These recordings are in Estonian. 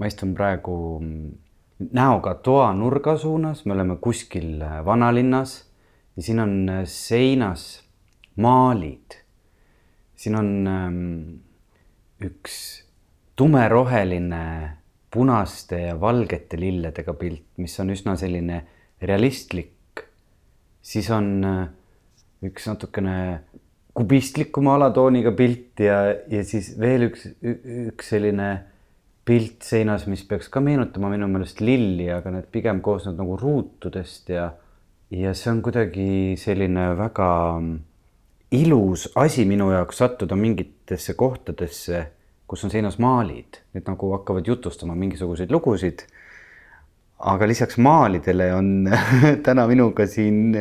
ma istun praegu näoga toanurga suunas, me oleme kuskil vanalinnas ja siin on seinas maalid. siin on ähm, üks tumeroheline punaste ja valgete lilledega pilt, mis on üsna selline realistlik. siis on äh, üks natukene kubistlikuma alatooniga pilt ja, ja siis veel üks, üks selline pilt seinas, mis peaks ka meenutama minu meelest lilli, aga need pigem koosnevad nagu ruutudest ja, ja see on kuidagi selline väga ilus asi minu jaoks sattuda mingitesse kohtadesse, kus on seinas maalid, need nagu hakkavad jutustama mingisuguseid lugusid. aga lisaks maalidele on täna minuga siin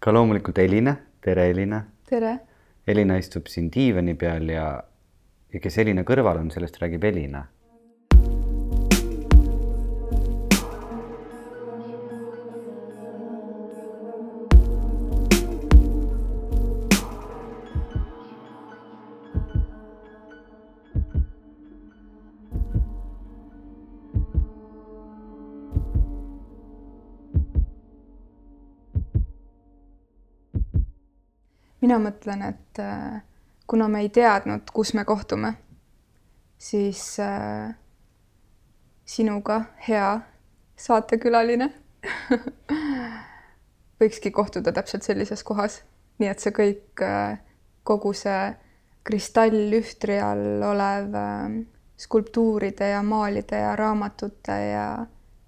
ka loomulikult Elina, tere Elina. tere Elina istub siin diivani peal ja, ja kes Elina kõrval on, sellest räägib Elina mina mõtlen, et äh, kuna me ei teadnud, kus me kohtume, siis äh, sinuga, hea saatekülaline võikski kohtuda täpselt sellises kohas, nii et see kõik, äh, kogu see kristallühtri all olev äh, skulptuuride ja maalide ja raamatute ja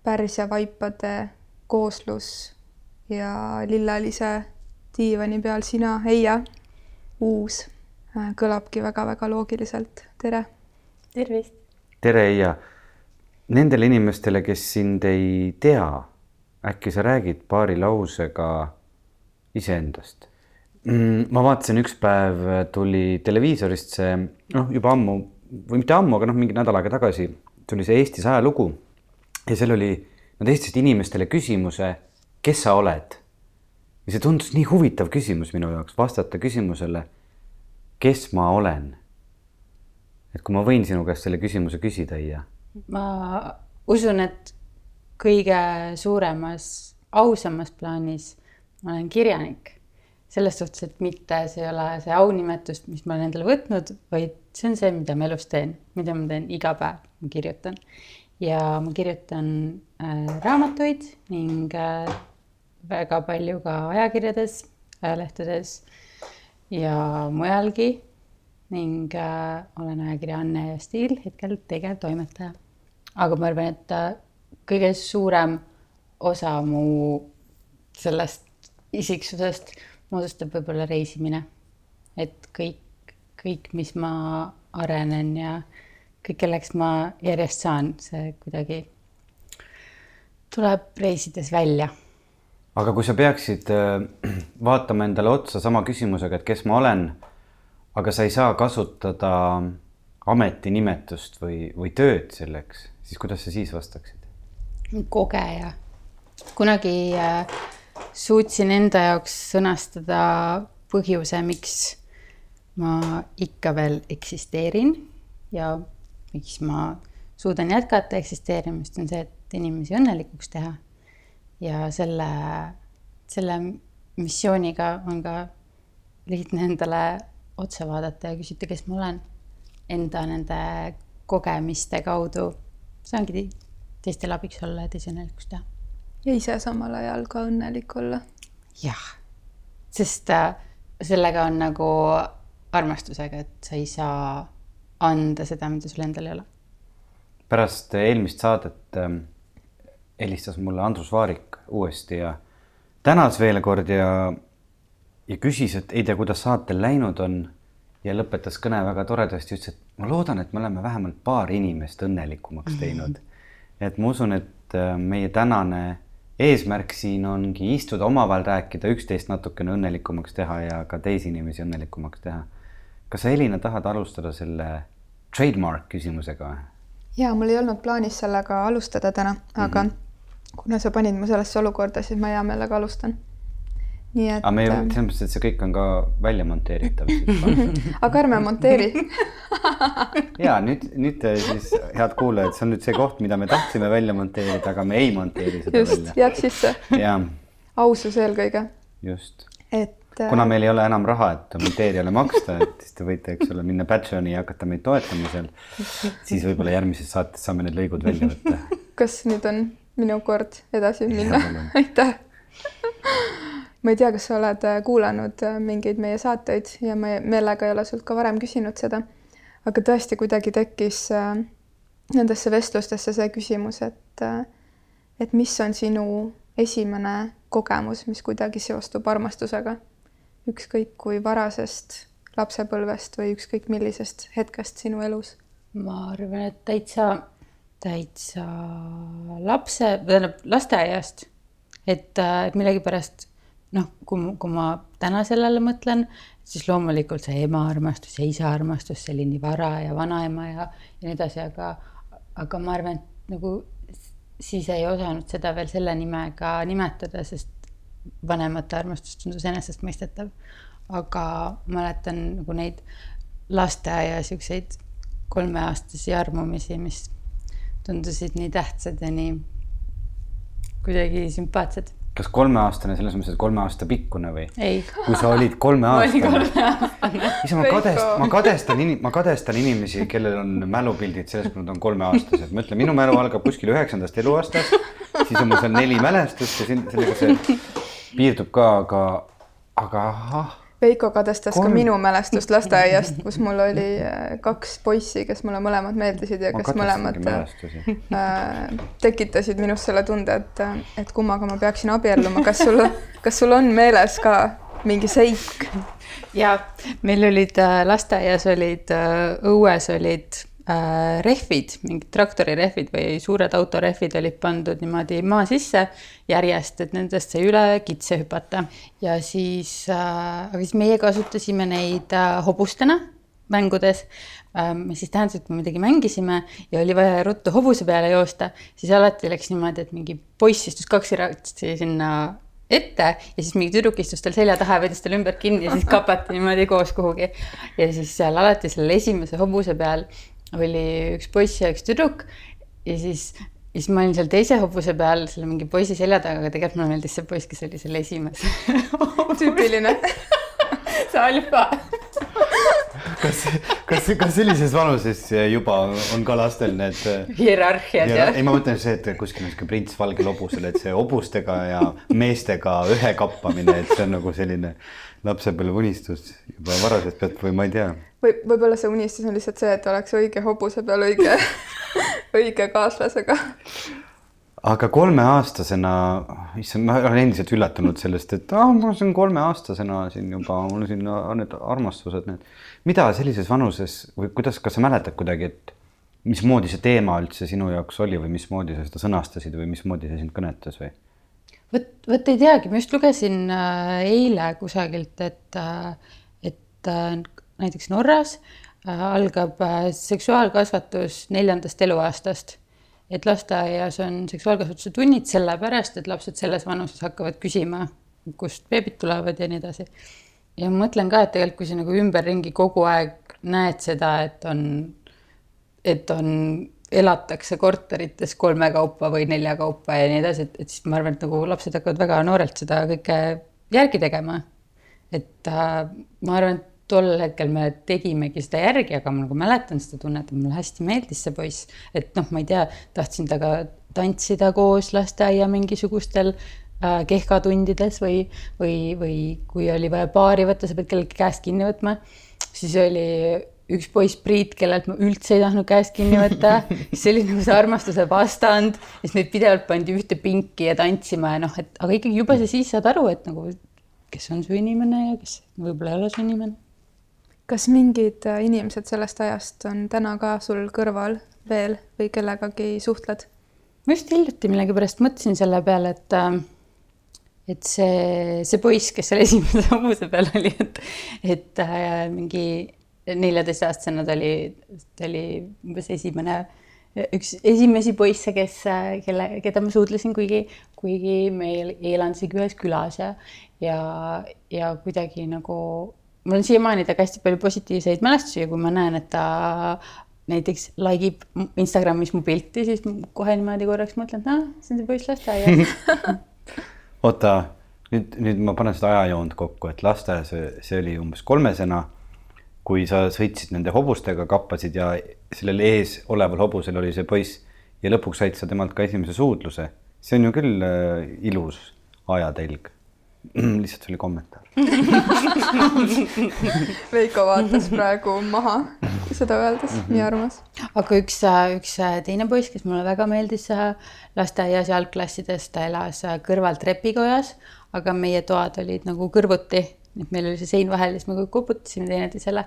pärsia vaipade kooslus ja lillelise diivani peal sina, Eija, uus, äh, kõlabki väga-väga loogiliselt. tere. tervist. tere, Eija. Nendele inimestele, kes sind ei tea, äkki sa räägid paari lausega iseendast? Mm, ma vaatasin, üks päev tuli televiisorist see, noh, juba ammu või mitte ammu, aga noh, mingi nädal aega tagasi tuli see Eestis ajalugu ja seal oli, nad esitasid inimestele küsimuse, kes sa oled ja see tundus nii huvitav küsimus minu jaoks, vastata küsimusele, kes ma olen. et kui ma võin sinu käest selle küsimuse küsida, Iia? ma usun, et kõige suuremas, ausamas plaanis ma olen kirjanik. selles suhtes, et mitte see ei ole see aunimetus, mis ma olen endale võtnud, vaid see on see, mida ma elus teen, mida ma teen iga päev, ma kirjutan. ja ma kirjutan äh, raamatuid ning äh, väga palju ka ajakirjades, ajalehtedes ja mujalgi ning äh, olen ajakirja Anne ja Stiil hetkel tegevtoimetaja. aga ma arvan, et äh, kõige suurem osa mu sellest isiksusest moodustab võib-olla reisimine. et kõik, kõik, mis ma arenen ja kõik, kelleks ma järjest saan, see kuidagi tuleb reisides välja aga kui sa peaksid äh, vaatama endale otsa sama küsimusega, et kes ma olen, aga sa ei saa kasutada ametinimetust või, või tööd selleks, siis kuidas sa siis vastaksid? kogeja. kunagi äh, suutsin enda jaoks sõnastada põhjuse, miks ma ikka veel eksisteerin ja miks ma suudan jätkata eksisteerimist, on see, et inimesi õnnelikuks teha ja selle, selle missiooniga on ka lihtne endale otsa vaadata ja küsida, kes ma olen. Enda nende kogemiste kaudu saangi teistele abiks olla ja teisi õnnelikuks teha. ja ise samal ajal ka õnnelik olla. jah, sest äh, sellega on nagu armastusega, et sa ei saa anda seda, mida sul endal ei ole. pärast eelmist saadet ähm, helistas mulle Andrus Vaarik uuesti ja tänas veel kord ja, ja küsis, et ei tea, kuidas saatel läinud on. ja lõpetas kõne väga toredasti, ütles, et ma loodan, et me oleme vähemalt paar inimest õnnelikumaks teinud. et ma usun, et äh, meie tänane eesmärk siin ongi istuda omavahel, rääkida, üksteist natukene õnnelikumaks teha ja ka teisi inimesi õnnelikumaks teha. kas sa, Elina, tahad alustada selle trademark küsimusega või? ja mul ei olnud plaanis sellega alustada täna, aga mm -hmm kuna sa panid mu sellesse olukorda, siis ma hea meelega alustan. nii et. aga me, selles mõttes, et see kõik on ka välja monteeritav aga ärme monteeri ja nüüd, nüüd siis head kuulajad, see on nüüd see koht, mida me tahtsime välja monteerida, aga me ei monteeri seda just, välja. jääb sisse. ausus eelkõige. just. et. kuna meil ei ole enam raha, et monteerijale maksta, et siis te võite, eks ole, minna Patreoni ja hakata meid toetama seal. siis võib-olla järgmises saates saame need lõigud välja võtta. kas nüüd on minu kord edasi minna? aitäh ma ei tea, kas sa oled äh, kuulanud äh, mingeid meie saateid ja ma meelega ei ole sult ka varem küsinud seda, aga tõesti kuidagi tekkis äh, nendesse vestlustesse see küsimus, et et mis on sinu esimene kogemus, mis kuidagi seostub armastusega, ükskõik kui varasest lapsepõlvest või ükskõik millisest hetkest sinu elus? ma arvan, et täitsa, täitsa lapse, tähendab lasteaiast, et, et millegipärast noh, kui, kui ma täna sellele mõtlen, siis loomulikult see ema armastus ja isa armastus, nii vara ja vanaema ja, ja nii edasi, aga, aga ma arvan, et nagu siis ei osanud seda veel selle nimega nimetada, sest vanemate armastus tundus enesestmõistetav. aga mäletan nagu neid lasteaia siukseid kolmeaastasi armumisi, mis tundusid nii tähtsad ja nii kuidagi sümpaatsed kas kolmeaastane selles mõttes, et kolme aasta pikkune või? kui sa olid kolmeaastane. issand, ma kadestan, ma kadestan inim-, ma kadestan inimesi, kellel on mälupildid sellest, kui nad on kolmeaastased. ma ütlen, minu mälu algab kuskil üheksandast eluaastast, siis on mul seal neli mälestust ja siin sellega see piirdub ka, aga, aga ahah Veiko kadestas Kolm... ka minu mälestust lasteaiast, kus mul oli äh, kaks poissi, kes mulle mõlemad meeldisid ja ma kes mõlemad äh, tekitasid minus selle tunde, et, et kummaga ma peaksin abielluma, kas sul, kas sul on meeles ka mingi seik? ja meil olid äh, lasteaias olid äh, õues olid äh, rehvid, mingid traktorirehvid või suured autorehvid olid pandud niimoodi maa sisse järjest, et nendest sai üle kitse hüpata ja siis äh,, aga siis meie kasutasime neid äh, hobustena mängudes ähm,. mis siis tähendas, et me midagi mängisime ja oli vaja ruttu hobuse peale joosta, siis alati läks niimoodi, et mingi poiss istus kaksi ratsi sinna ette ja siis mingi tüdruk istus tal selja taha ja võttis tal ümber kinni ja siis kapati niimoodi koos kuhugi. ja siis seal alati selle esimese hobuse peal oli üks poiss ja üks tüdruk. Ja siis, ja siis ma olin seal teise hobuse peal selle mingi poisi selja taga, aga tegelikult mulle meeldis see poiss, kes oli seal esimese tüüpiline. See alfa kas, kas, kas sellises vanuses juba on ka lastel need hierarhiad ja ei, ma mõtlen see, et kuskil on sihuke prints valgel hobusel, et see hobustega ja meestega ühe kappamine, et see on nagu selline lapsepõlve-unistus juba varasest pealt või ma ei tea. või võib-olla see unistus on lihtsalt see, et oleks õige hobuse peal õige õige kaaslasega. aga kolmeaastasena, issand, ma olen endiselt üllatunud sellest, et ah, ma siin kolmeaastasena siin juba, mul siin need armastused, need. mida sellises vanuses või kuidas, kas sa mäletad kuidagi, et mismoodi see teema üldse sinu jaoks oli või mismoodi sa seda sõnastasid või mismoodi see sind kõnetas või? Vot, vot ei teagi, ma just lugesin äh, eile kusagilt, et, äh, et äh, näiteks Norras algab seksuaalkasvatus neljandast eluaastast. et lasteaias on seksuaalkasvatuse tunnid sellepärast, et lapsed selles vanuses hakkavad küsima, kust beebid tulevad ja nii edasi. ja ma mõtlen ka, et tegelikult, kui sa nagu ümberringi kogu aeg näed seda, et on, et on elatakse korterites kolme kaupa või nelja kaupa ja nii edasi, et, et siis ma arvan, et nagu lapsed hakkavad väga noorelt seda kõike järgi tegema. et äh, ma arvan, et tol hetkel me tegimegi seda järgi, aga ma nagu mäletan seda tunnet, et mulle hästi meeldis see poiss, et noh, ma ei tea, tahtsin temaga tantsida koos lasteaia mingisugustel äh, kehkatundides või, või, või kui oli vaja paari võtta, sa pead kellelgi käest kinni võtma, siis oli üks poiss Priit, kellelt ma üldse ei tahtnud käest kinni võtta, see oli nagu see armastuse vastand, siis meid pidevalt pandi ühte pinki ja tantsima ja noh, et aga ikkagi juba sa siis saad aru, et nagu kes on su inimene ja kes võib-olla ei ole su inimene. kas mingid äh, inimesed sellest ajast on täna ka sul kõrval veel või kellegagi suhtled? ma just hiljuti millegipärast mõtlesin selle peale, et äh, et see, see poiss, kes seal esimese hobuse peal oli, et, et äh, mingi neljateistaastasena ta oli, ta oli umbes esimene, üks esimesi poisse, kes, kelle, keda ma suudlesin, kuigi, kuigi me elansime ühes külas ja, ja, ja kuidagi nagu mul on siiamaani temaga hästi palju positiivseid mälestusi ja kui ma näen, et ta näiteks like ib Instagramis mu pilti, siis kohe niimoodi korraks mõtlen, et ah, see on see poiss lasteaias oota, nüüd, nüüd ma panen seda ajajoont kokku, et lasteaias see oli umbes kolmesena kui sa sõitsid nende hobustega, kappasid ja sellel ees oleval hobusel oli see poiss ja lõpuks said sa temalt ka esimese suudluse. see on ju küll äh, ilus ajatelg lihtsalt see oli kommentaar Veiko vaatas praegu maha seda öeldes mm, -hmm. nii armas. aga üks, üks teine poiss, kes mulle väga meeldis äh, lasteaias ja algklassides, ta elas äh, kõrval trepikojas, aga meie toad olid nagu kõrvuti et meil oli see sein vahel ja siis me kõik koputasime teineteisele.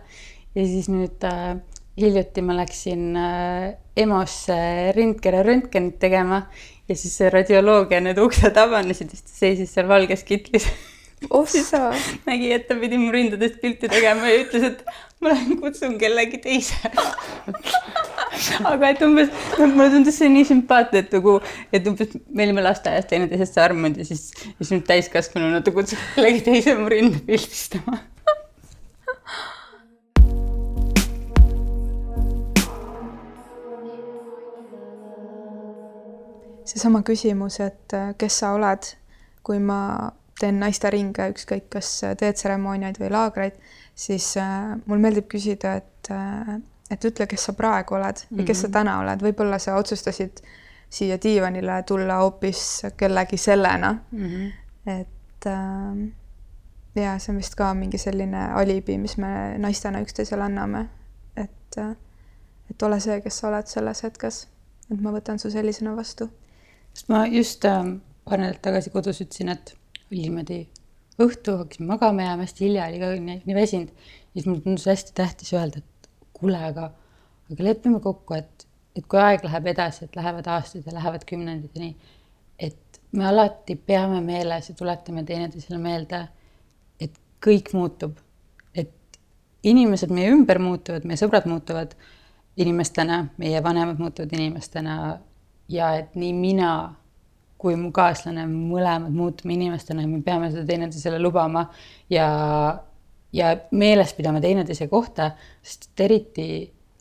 ja siis nüüd äh, hiljuti ma läksin äh, EMO-sse rindkera röntgenit tegema ja siis see radioloogia need uksed avanesid ja siis ta seisis seal valges kitlis ossa nägi, et ta pidi mu rindadest pilti tegema ja ütles, et ma lähen kutsun kellegi teise. Aga et umbes, mulle tundus see nii sümpaatne, et nagu, et umbes me olime lasteaias teineteisest armunud ja siis, siis nüüd täiskasvanuna ta kutsub kellegi teise mu rinda pildistama. Seesama küsimus, et kes sa oled, kui ma teen naisteringe, ükskõik kas teetseremooniaid või laagreid, siis äh, mul meeldib küsida, et äh, et ütle, kes sa praegu oled või kes mm -hmm. sa mhm. täna oled, võib-olla sa otsustasid siia diivanile tulla hoopis kellegi sellena mm. -hmm. et äh, ja see on vist ka mingi selline alibi, mis me naistena üksteisele anname, et äh, et ole see, kes sa oled selles hetkes, et ma võtan su sellisena vastu. sest ma just äh, paar nädalat tagasi kodus ütlesin, et oli niimoodi õhtu, hakkasin magama jääma, hästi hilja oli ka nii, nii väsinud. ja siis mulle tundus hästi tähtis öelda, et kuule, aga, aga lepime kokku, et, et kui aeg läheb edasi, et lähevad aastad ja lähevad kümnendid ja nii, et me alati peame meeles ja tuletame teineteisele meelde, et kõik muutub. et inimesed meie ümber muutuvad, meie sõbrad muutuvad inimestena, meie vanemad muutuvad inimestena ja et nii mina kui mu kaaslane, mõlemad muutume inimestena ja me peame seda teineteisele lubama ja ja meeles pidama teineteise kohta, sest et eriti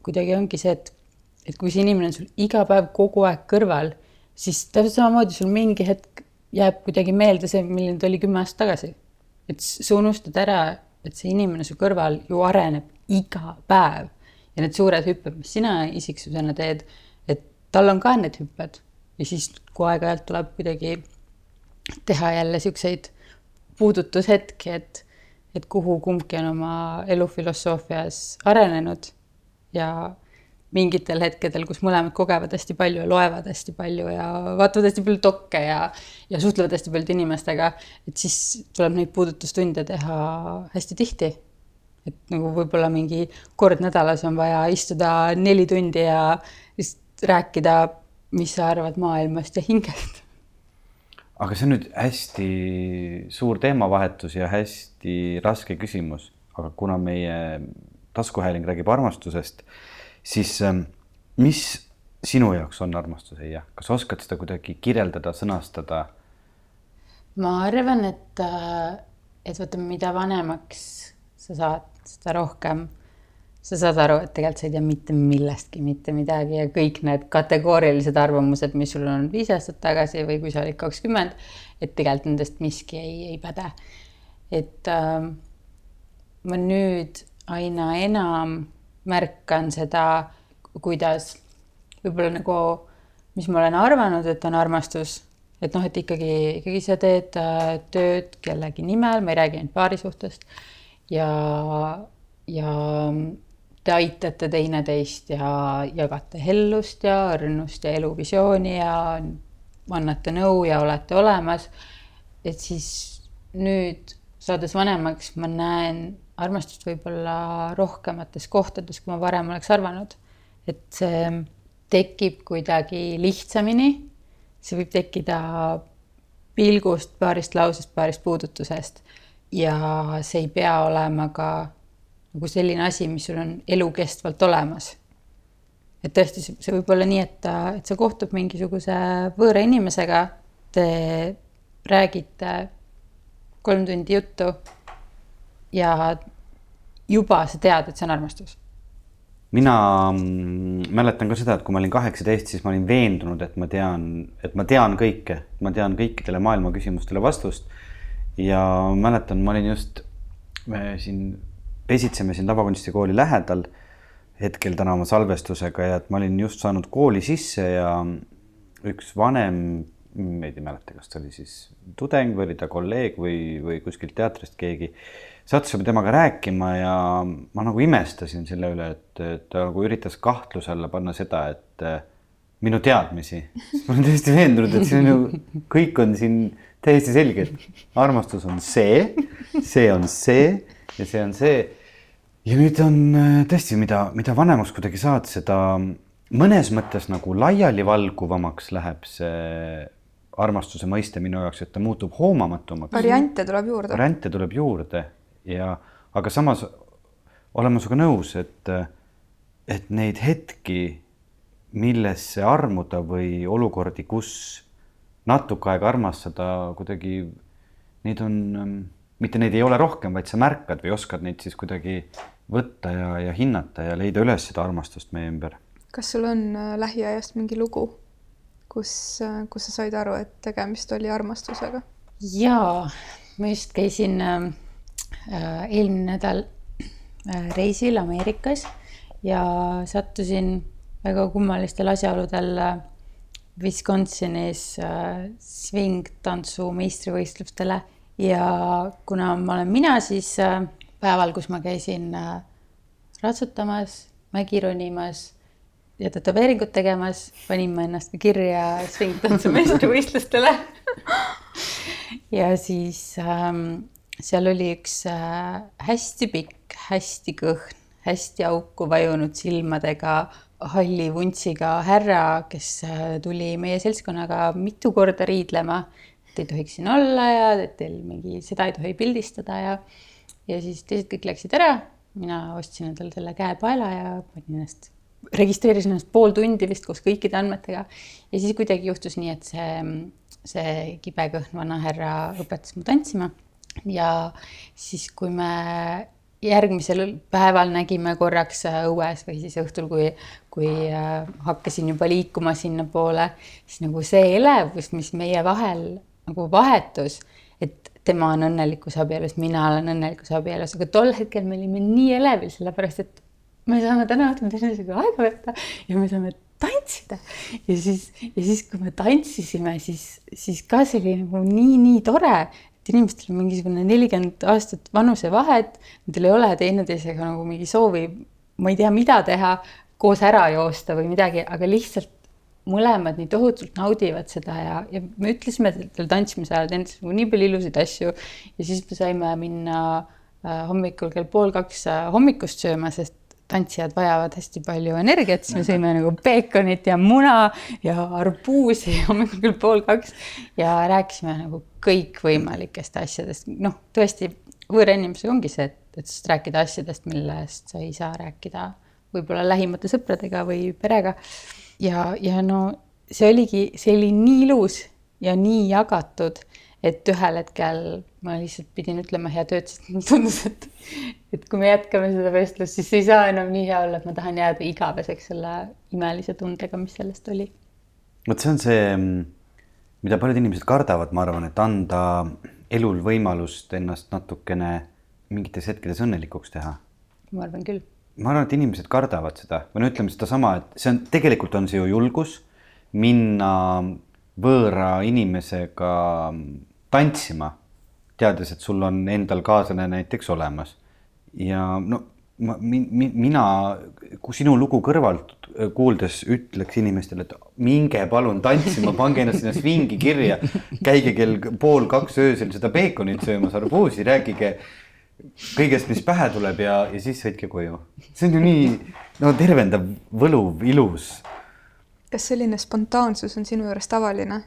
kuidagi ongi see, et, et kui see inimene on sul iga päev kogu aeg kõrval, siis täpselt samamoodi sul mingi hetk jääb kuidagi meelde see, milline ta oli kümme aastat tagasi. et sa unustad ära, et see inimene su kõrval ju areneb iga päev ja need suured hüpped, mis sina isiksusena teed, et tal on ka need hüpped ja siis, kui aeg-ajalt tuleb kuidagi teha jälle siukseid puudutushetki, et et kuhu kumbki on oma elufilosoofias arenenud ja mingitel hetkedel, kus mõlemad kogevad hästi palju ja loevad hästi palju ja vaatavad hästi palju dokke ja, ja suhtlevad hästi paljude inimestega, et siis tuleb neid puudutustunde teha hästi tihti. et nagu võib-olla mingi kord nädalas on vaja istuda neli tundi ja lihtsalt rääkida, mis sa arvad maailmast ja hingest? Aga see on nüüd hästi suur teemavahetus ja hästi raske küsimus, aga kuna meie taskuhääling räägib armastusest, siis ähm, mis sinu jaoks on armastus, Eija, kas oskad seda kuidagi kirjeldada, sõnastada? ma arvan, et, äh, et vaata, mida vanemaks sa saad, seda rohkem sa saad aru, et tegelikult sa ei tea mitte millestki mitte midagi ja kõik need kategoorilised arvamused, mis sul on viis aastat tagasi või kui sa olid kakskümmend, et tegelikult nendest miski ei, ei päde. et äh, ma nüüd aina enam märkan seda, kuidas võib-olla nagu, mis ma olen arvanud, et on armastus, et noh, et ikkagi, ikkagi sa teed äh, tööd kellegi nimel, ma ei räägi ainult paarisuhtest ja, ja te aitate teineteist ja jagate hellust ja õrnust ja eluvisiooni ja annate nõu ja olete olemas. et siis nüüd saades vanemaks, ma näen armastust võib-olla rohkemates kohtades, kui ma varem oleks arvanud. et see tekib kuidagi lihtsamini. see võib tekkida pilgust, paarist lausest, paarist puudutusest ja see ei pea olema ka nagu selline asi, mis sul on elukestvalt olemas. et tõesti, see võib olla nii, et, et sa kohtud mingisuguse võõra inimesega, te räägite kolm tundi juttu ja juba sa tead, et see on armastus mina mm, mäletan ka seda, et kui ma olin kaheksateist, siis ma olin veendunud, et ma tean, et ma tean kõike, ma tean kõikidele maailma küsimustele vastust. ja mäletan, ma olin just, siin pesitseme siin Tavakunstikooli lähedal hetkel tänava salvestusega ja et ma olin just saanud kooli sisse ja üks vanem, ma ei mäleta, kas ta oli siis tudeng või oli ta kolleeg või, või kuskilt teatrist keegi sattusime temaga rääkima ja ma nagu imestasin selle üle, et, et ta nagu üritas kahtluse alla panna seda, et äh, minu teadmisi. ma olen täiesti veendunud, et siin on ju, kõik on siin täiesti selge, et armastus on see, see on see ja see on see. ja nüüd on äh, tõesti, mida, mida vanemaks kuidagi saad, seda mõnes mõttes nagu laialivalguvamaks läheb see armastuse mõiste minu jaoks, et ta muutub hoomamatumaks. variante tuleb juurde. variante tuleb juurde ja, aga samas olen ma sinuga nõus, et, et neid hetki, millesse armuda või olukordi, kus natuke aega armastada, kuidagi neid on, mitte neid ei ole rohkem, vaid sa märkad või oskad neid siis kuidagi võtta ja, ja hinnata ja leida üles seda armastust meie ümber. kas sul on äh, lähiajast mingi lugu, kus, äh, kus sa said aru, et tegemist oli armastusega? jaa, ma just käisin äh Äh, eelmine nädal äh, reisil Ameerikas ja sattusin väga kummalistel asjaoludel äh, Wisconsinis svingtantsu meistrivõistlustele ja kuna ma olen mina, siis päeval, kus ma käisin ratsutamas, mägi ronimas ja tätoveeringut tegemas, panin ma ennast ka kirja svingtantsu meistrivõistlustele ja siis ähm, seal oli üks äh, hästi pikk, hästi kõhn, hästi auku vajunud silmadega, halli vuntsiga härra, kes äh, tuli meie seltskonnaga mitu korda riidlema. Et ei tohiks siin olla ja et teil mingi seda ei tohi pildistada ja, ja siis teised kõik läksid ära. mina ostsin endale selle käepaela ja panin ennast, registreerisin ennast pool tundi vist koos kõikide andmetega ja siis kuidagi juhtus nii, et see, see kibekõhn vanahärra õpetas mu tantsima ja siis, kui me järgmisel päeval nägime korraks õues või siis õhtul, kui, kui äh, hakkasin juba liikuma sinnapoole, siis nagu see elevus, mis meie vahel nagu vahetus, et tema on õnnelikus abielus, mina olen õnnelikus abielus, aga tol hetkel me olime nii elevil, sellepärast et me saame täna õhtul teineteisega aega veeta ja me saame tantsida. ja siis, ja siis, kui me tantsisime, siis, siis ka see oli nagu nii-nii tore, et inimestel on mingisugune nelikümmend aastat vanusevahet, nendel ei ole teineteisega nagu mingi soovi, ma ei tea, mida teha, koos ära joosta või midagi, aga lihtsalt mõlemad nii tohutult naudivad seda ja, ja me ütlesime tal tantsimise ajal teineteisele nagu nii palju ilusaid asju ja siis me saime minna äh, hommikul kell pool kaks äh, hommikust sööma, sest tantsijad vajavad hästi palju energiat, siis me sõime nagu peekonit ja muna ja arbuusi hommikul kell pool kaks ja rääkisime nagu kõikvõimalikest asjadest, noh, tõesti võõra inimesega ongi see, et, et sest rääkida asjadest, millest sa ei saa rääkida võib-olla lähimate sõpradega või perega. Ja, ja no see oligi, see oli nii ilus ja nii jagatud et ühel hetkel ma lihtsalt pidin ütlema hea tööd, sest mulle tundus, et, et kui me jätkame seda vestlust, siis ei saa enam nii hea olla, et ma tahan jääda igaveseks selle imelise tundega, mis sellest oli. vot see on see, mida paljud inimesed kardavad, ma arvan, et anda elul võimalust ennast natukene mingites hetkedes õnnelikuks teha. ma arvan küll. Ma arvan, et inimesed kardavad seda või no ütleme sedasama, et see on, tegelikult on see ju julgus minna võõra inimesega tantsima, teades, et sul on endal kaaslane näiteks olemas. ja no ma, mi, mi, mina, kui sinu lugu kõrvalt kuuldes ütleks inimestele, et minge palun tantsima, pange ennast sinna svingi kirja, käige kell pool kaks öösel seda peekonit söömas, arbuusi, rääkige kõigest, mis pähe tuleb ja, ja siis sõitke koju. see on ju nii no tervendav, võluv, ilus. kas selline spontaansus on sinu juures tavaline?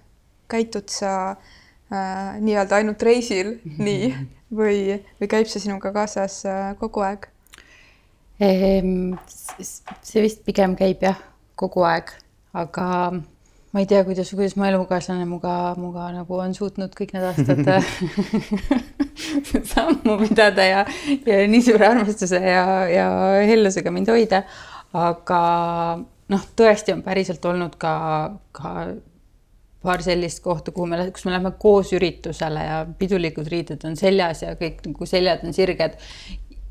käitud sa äh, nii-öelda ainult reisil nii või, või käib see sinuga kaasas äh, kogu aeg? Ehm, see vist pigem käib jah, kogu aeg, aga ma ei tea, kuidas, kuidas mu elukaaslane muga, muga nagu on suutnud kõik need aastad sammu pidada ja, ja nii suure armastuse ja, ja hellusega mind hoida. aga noh, tõesti on päriselt olnud ka, ka paar sellist kohta, kuhu me, kus me läheme koos üritusele ja pidulikud riided on seljas ja kõik nagu seljad on sirged.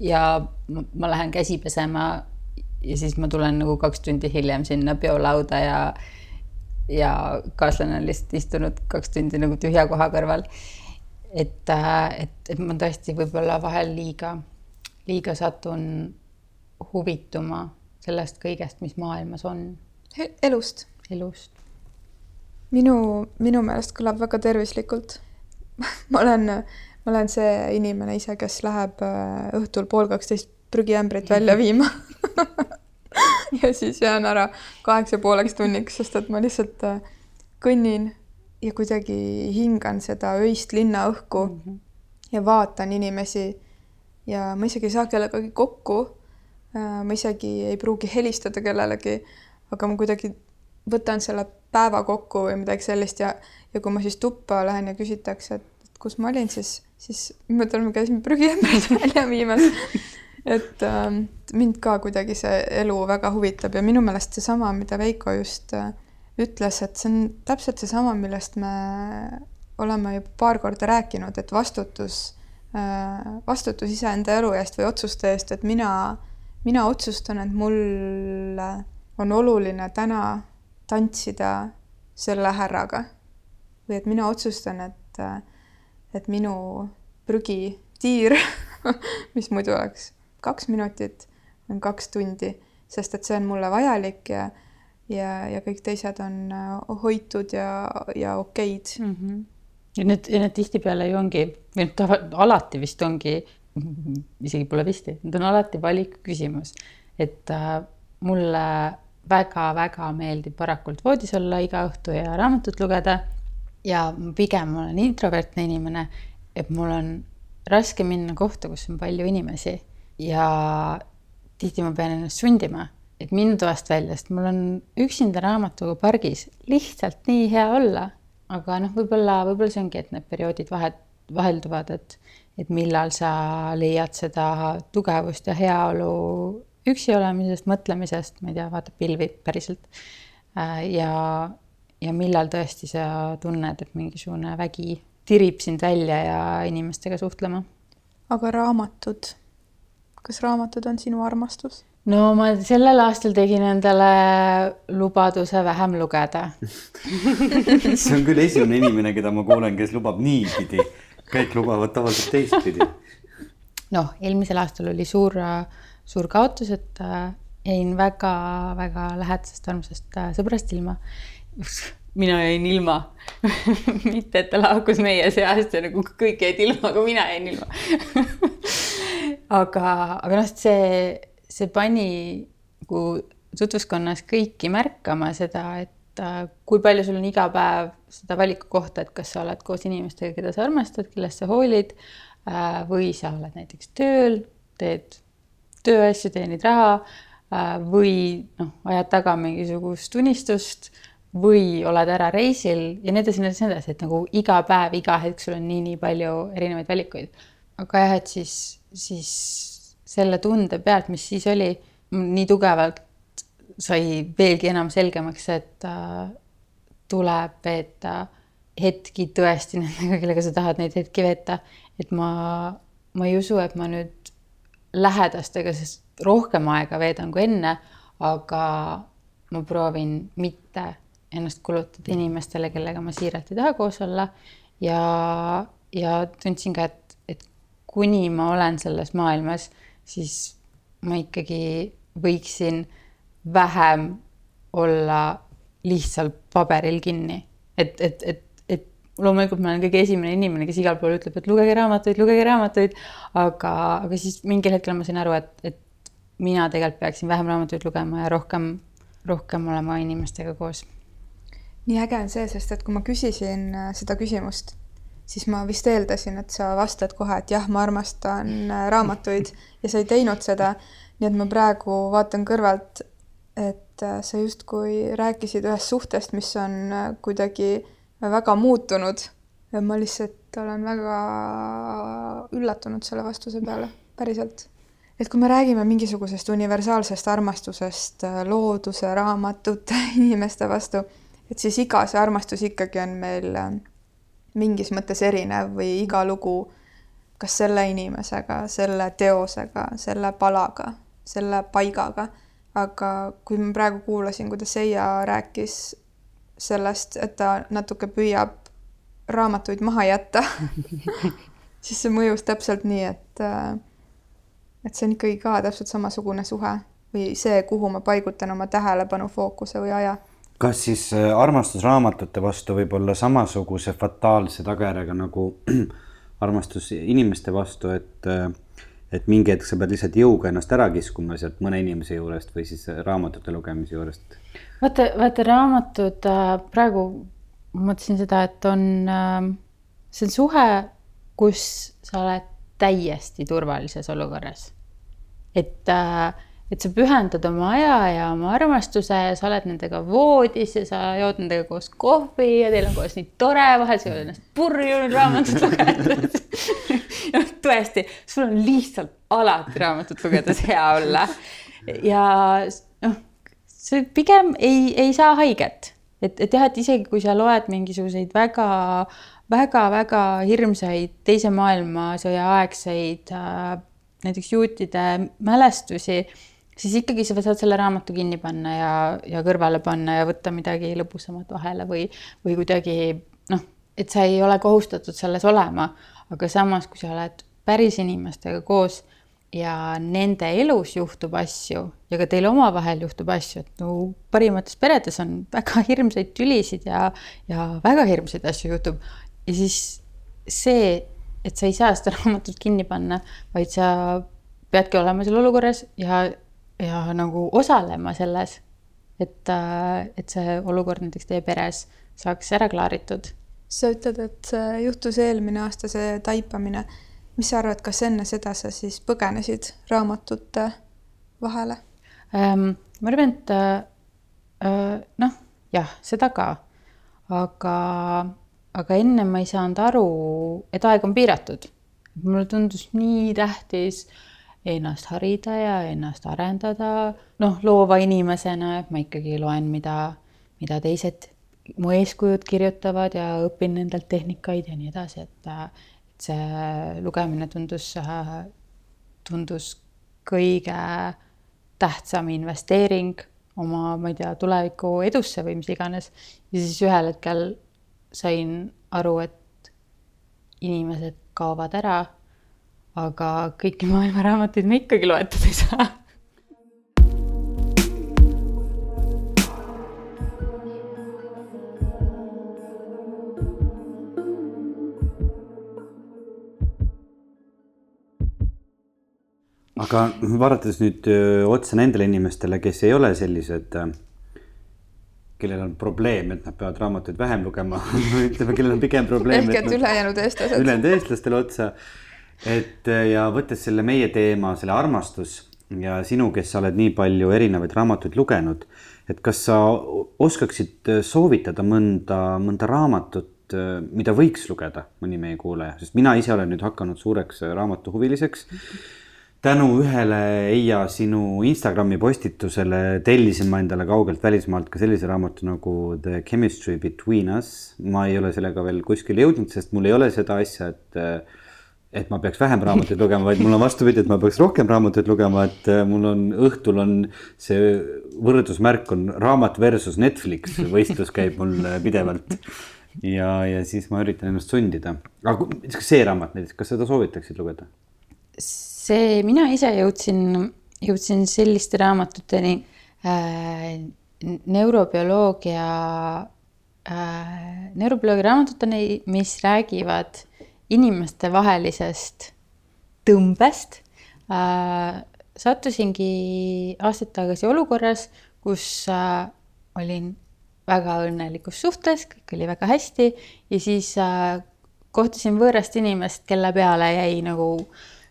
ja ma lähen käsi pesema ja siis ma tulen nagu kaks tundi hiljem sinna peolauda ja ja kaaslane on lihtsalt istunud kaks tundi nagu tühja koha kõrval. et, et, et ma tõesti võib-olla vahel liiga, liiga satun huvituma sellest kõigest, mis maailmas on. elust. elust. minu, minu meelest kõlab väga tervislikult ma olen, ma olen see inimene ise, kes läheb äh, õhtul pool kaksteist prügiämbrit välja viima ja siis jään ära kaheksa pooleks tunniks, sest et ma lihtsalt äh, kõnnin ja kuidagi hingan seda öist linnaõhku mm -hmm. ja vaatan inimesi ja ma isegi ei saa kellegagi kokku. Äh, ma isegi ei pruugi helistada kellelegi, aga ma kuidagi võtan selle päeva kokku või midagi sellist ja, ja kui ma siis tuppa lähen ja küsitakse, et, kus ma olin, siis, siis me käisime prügiämbrit välja viimas et äh, mind ka kuidagi see elu väga huvitab ja minu meelest seesama, mida Veiko just äh, ütles, et see on täpselt seesama, millest me oleme juba paar korda rääkinud, et vastutus äh,, vastutus iseenda elu eest või otsuste eest, et mina, mina otsustan, et mul on oluline täna tantsida selle härraga. Või et mina otsustan, et, äh, et minu prügitiir mis muidu oleks kaks minutit on kaks tundi, sest et see on mulle vajalik ja ja, ja kõik teised on äh, hoitud ja, ja okeid mm. -hmm. ja need, ja need tihtipeale ju ongi, või noh, alati vist ongi, isegi pole vist, need on alati valiku küsimus, et äh, mulle väga-väga meeldib varakult voodis olla iga õhtu ja raamatut lugeda. ja pigem olen introvertne inimene, et mul on raske minna kohta, kus on palju inimesi ja tihti ma pean ennast sundima, et minna toast välja, sest mul on üksinda raamatuga pargis lihtsalt nii hea olla. aga noh, võib-olla, võib-olla see ongi, et need perioodid vahet, vahelduvad, et, et millal sa leiad seda tugevust ja heaolu üksi olemisest, mõtlemisest, ma ei tea, vaatab pilvi päriselt. Äh, ja, ja millal tõesti sa tunned, et mingisugune vägi tirib sind välja ja inimestega suhtlema. aga raamatud kas raamatud on sinu armastus? no ma sellel aastal tegin endale lubaduse vähem lugeda see on küll esimene inimene, keda ma kuulen, kes lubab niipidi. kõik lubavad tavaliselt teistpidi. noh, eelmisel aastal oli suur, suur kaotus, et äh, jäin väga-väga lähedasest armsast äh, sõbrast ilma. mina jäin ilma mitte, et ta lahkus meie seast ja nagu kõik jäid ilma, aga mina jäin ilma aga, aga noh, see, see pani nagu tutvuskonnas kõiki märkama seda, et äh, kui palju sul on iga päev seda valikukohta, et kas sa oled koos inimestega, keda sa armastad, kellest sa hoolid äh, või sa oled näiteks tööl, teed tööasju, teenid raha äh, või noh, ajad taga mingisugust unistust või oled ära reisil ja nii edasi, nii edasi, nii edasi, et nagu iga päev, iga hetk sul on nii-nii palju erinevaid valikuid. aga jah, et siis siis selle tunde pealt, mis siis oli, nii tugevalt sai veelgi enam selgemaks, et äh, tuleb veeta hetki tõesti nendega, kellega sa tahad neid hetki veeta. et ma, ma ei usu, et ma nüüd lähedastega rohkem aega veedan kui enne, aga ma proovin mitte ennast kulutada inimestele, kellega ma siiralt ei taha koos olla ja, ja tundsin ka, et kuni ma olen selles maailmas, siis ma ikkagi võiksin vähem olla lihtsalt paberil kinni. et, et, et, et loomulikult ma olen kõige esimene inimene, kes igal pool ütleb, et lugege raamatuid, lugege raamatuid, aga, aga siis mingil hetkel ma sain aru, et, et mina tegelikult peaksin vähem raamatuid lugema ja rohkem, rohkem olema inimestega koos. nii äge on see, sest et kui ma küsisin äh, seda küsimust siis ma vist eeldasin, et sa vastad kohe, et jah, ma armastan äh, raamatuid ja sa ei teinud seda. nii et ma praegu vaatan kõrvalt et äh, sa justkui rääkisid ühest suhtest, mis on äh, kuidagi väga muutunud ja ma lihtsalt olen väga üllatunud selle vastuse peale, päriselt. et kui me räägime mingisugusest universaalsest armastusest looduse, raamatute, inimeste vastu, et siis iga see armastus ikkagi on meil mingis mõttes erinev või iga lugu kas selle inimesega, selle teosega, selle palaga, selle paigaga aga kui ma praegu kuulasin, kuidas Seia rääkis sellest, et ta natuke püüab raamatuid maha jätta siis see mõjus täpselt nii, et et see on ikkagi ka täpselt samasugune suhe või see, kuhu ma paigutan oma tähelepanu, fookuse või aja. Kas siis äh, armastus raamatute vastu võib olla samasuguse fataalse tagajärjega nagu armastus inimeste vastu, et äh, et mingi hetk sa pead lihtsalt jõuga ennast ära kiskuma sealt mõne inimese juurest või siis raamatute lugemise juurest. vaata, vaata raamatud äh, praegu mõtlesin seda, et on äh,, see on suhe, kus sa oled täiesti turvalises olukorras. et äh, et sa pühendad oma aja ja oma armastuse ja sa oled nendega voodis ja sa jood nendega koos kohvi ja teil on koos nii tore, vahel sa jood ennast purju raamatut lugedes noh, tõesti, sul on lihtsalt alati raamatut lugedes hea olla. ja noh, see pigem ei, ei saa haiget, et, et jah, et isegi kui sa loed mingisuguseid väga väga-väga hirmsaid teise maailmasõja aegseid äh, näiteks juutide mälestusi siis ikkagi sa saad selle raamatu kinni panna ja, ja kõrvale panna ja võtta midagi lõbusamat vahele või, või kuidagi noh, et sa ei ole kohustatud selles olema, aga samas, kui sa oled päris inimestega koos ja nende elus juhtub asju ja ka teil omavahel juhtub asju, et no parimates peredes on väga hirmsaid tülisid ja, ja väga hirmsaid asju juhtub. Ja siis see, et sa ei saa seda raamatut kinni panna, vaid sa peadki olema seal olukorras ja ja nagu osalema selles, et, äh, et see olukord näiteks teie peres saaks ära klaaritud. sa ütled, et juhtus eelmine aasta see taipamine. mis sa arvad, kas enne seda sa siis põgenesid raamatute vahele ähm,? ma arvan, et äh, äh, noh, jah, seda ka, aga, aga enne ma ei saanud aru, et aeg on piiratud. mulle tundus nii tähtis äh, ennast harida ja ennast arendada, noh, loova inimesena, et ma ikkagi loen, mida, mida teised mu eeskujud kirjutavad ja õpin nendelt tehnikaid ja nii edasi, et, et see lugemine tundus, tundus kõige tähtsam investeering oma, ma ei tea, tuleviku edusse või mis iganes. ja siis ühel hetkel sain aru, et inimesed kaovad ära aga kõiki maailma raamatuid me ikkagi loetud ei saa. aga vaadates nüüd otsa nendele inimestele, kes ei ole sellised, kellel on probleem, et nad peavad raamatuid vähem lugema ütleme, kellel on pigem probleem. ehk et ülejäänud eestlased. ülejäänud eestlastele otsa et äh, ja võttes selle meie teema, selle armastus ja sinu, kes sa oled nii palju erinevaid raamatuid lugenud, et kas sa oskaksid äh, soovitada mõnda, mõnda raamatut, äh, mida võiks lugeda mõni meie kuulaja, sest mina ise olen nüüd hakanud suureks raamatuhuviliseks. tänu ühele Eija sinu Instagrami postitusele tellisin ma endale kaugelt välismaalt ka sellise raamatu nagu The Chemistry Between Us. ma ei ole sellega veel kuskile jõudnud, sest mul ei ole seda asja, et et ma peaks vähem raamatuid lugema, vaid mul on vastupidi, et ma peaks rohkem raamatuid lugema, et äh, mul on õhtul on see võrdusmärk on raamat versus Netflix, võistlus käib mul äh, pidevalt. ja, ja siis ma üritan ennast sundida, aga see raamat näiteks, kas seda soovitaksid lugeda? see, mina ise jõudsin, jõudsin selliste raamatuteni äh,, neurobioloogia äh,, neurobioloogia raamatuteni, mis räägivad inimestevahelisest tõmbest. Äh, sattusingi aastaid tagasi olukorras, kus äh, olin väga õnnelikus suhtes, kõik oli väga hästi ja siis äh, kohtasin võõrast inimest, kelle peale jäi nagu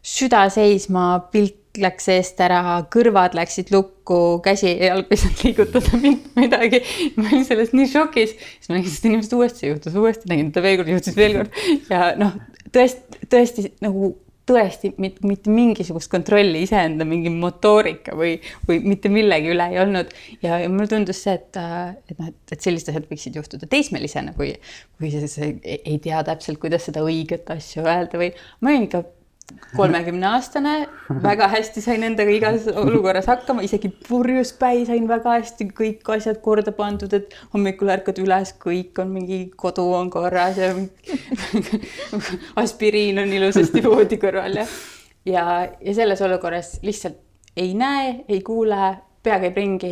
süda seisma, pilk läks eest ära, kõrvad läksid lukku, käsi ei saanud liigutada mitte midagi. ma olin sellest nii šokis, siis ma nägin, sest inimesed uuesti juhtus, uuesti nägin teda veel kord, juhtus veel kord ja noh, tõesti, tõesti nagu tõesti mitte, mitte mingisugust kontrolli iseenda mingi motoorika või, või mitte millegi üle ei olnud. ja, ja mulle tundus see, et, et noh, et, et sellised asjad võiksid juhtuda teismelisena, kui, kui see ei tea täpselt, kuidas seda õiget asja öelda või ma olin ikka kolmekümne aastane, väga hästi sain endaga igas olukorras hakkama, isegi purjus päi sain väga hästi kõik asjad korda pandud, et hommikul ärkad üles, kõik on mingi kodu on korras ja aspiriin on ilusasti voodi kõrval ja ja, ja selles olukorras lihtsalt ei näe, ei kuule, pea käib ringi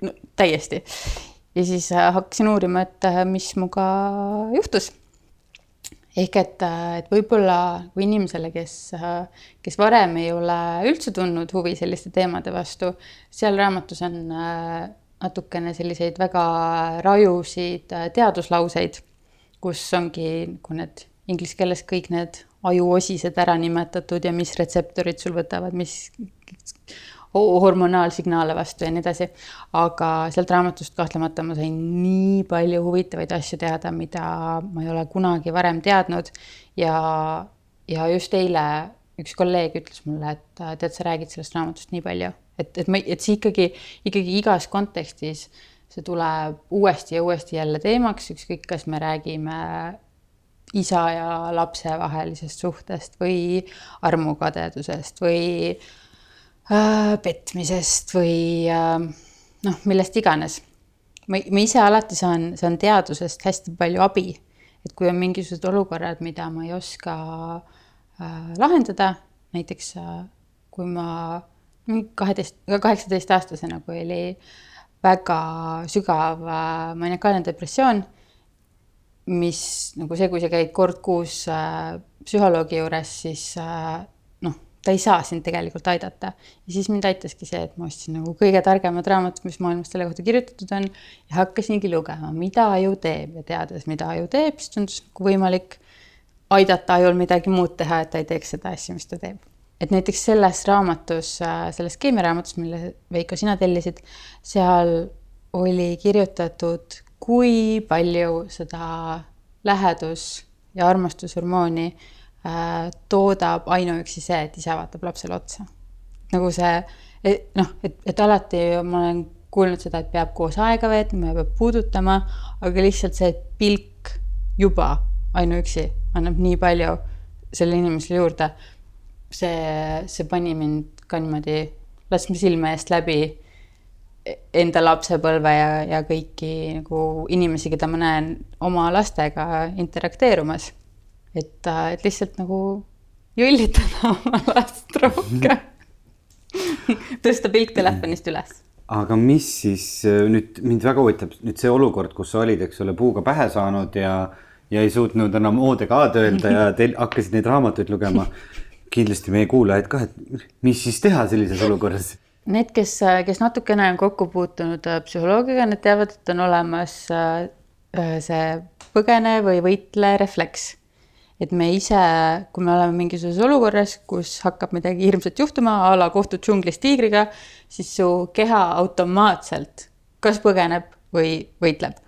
no, täiesti. ja siis hakkasin uurima, et mis minuga juhtus ehk et, et võib-olla kui inimesele, kes, kes varem ei ole üldse tundnud huvi selliste teemade vastu, seal raamatus on äh, natukene selliseid väga rajusid äh, teaduslauseid, kus ongi nagu need inglise keeles kõik need ajuosised ära nimetatud ja mis retseptorid sul võtavad, mis hormonaalsignaale vastu ja nii edasi. aga sealt raamatust kahtlemata ma sain nii palju huvitavaid asju teada, mida ma ei ole kunagi varem teadnud ja, ja just eile üks kolleeg ütles mulle, et tead, sa räägid sellest raamatust nii palju, et, et ma, et see ikkagi, ikkagi igas kontekstis see tuleb uuesti ja uuesti jälle teemaks, ükskõik, kas me räägime isa ja lapse vahelisest suhtest või armukadedusest või äh, petmisest või äh, noh, millest iganes. ma, ma ise alati saan, saan teadusest hästi palju abi, et kui on mingisugused olukorrad, mida ma ei oska äh, lahendada, näiteks äh, kui ma kaheteist, kaheksateistaastasena, kui oli väga sügav äh, maniakaalne depressioon, mis nagu see, kui sa käid kord kuus äh, psühholoogi juures, siis äh, ta ei saa sind tegelikult aidata. ja siis mind aitaski see, et ma ostsin nagu kõige targemad raamatud, mis maailmas selle kohta kirjutatud on ja hakkasingi lugema, mida aju teeb ja teades, mida aju teeb, siis tundus nagu võimalik aidata ajul midagi muud teha, et ta ei teeks seda asja, mis ta teeb. et näiteks selles raamatus, selles keemiaraamatus, mille Veiko, sina tellisid, seal oli kirjutatud, kui palju seda lähedus ja armastushormooni Äh, toodab ainuüksi see, et isa vaatab lapsele otsa. nagu see, noh, et, et alati ma olen kuulnud seda, et peab koos aega veetma ja peab puudutama, aga lihtsalt see pilk juba ainuüksi annab nii palju sellele inimesele juurde. see, see pani mind ka niimoodi laskma silme eest läbi enda lapsepõlve ja, ja kõiki nagu inimesi, keda ma näen oma lastega interakteerumas et, äh, et lihtsalt nagu jõllitada oma last rohkem tõsta pilk telefonist üles. aga mis siis äh, nüüd mind väga huvitab nüüd see olukord, kus sa olid, eks ole, puuga pähe saanud ja, ja ei suutnud enam O-d ega A-d öelda ja teil hakkasid neid raamatuid lugema. kindlasti meie kuulajaid ka, et mis siis teha sellises olukorras? Need, kes, kes natukene on kokku puutunud äh, psühholoogiaga, need teavad, et on olemas see põgene või võitle refleks et me ise, kui me oleme mingisuguses olukorras, kus hakkab midagi hirmsat juhtuma, a la kohtud džunglis tiigriga, siis su keha automaatselt kas põgeneb või võitleb.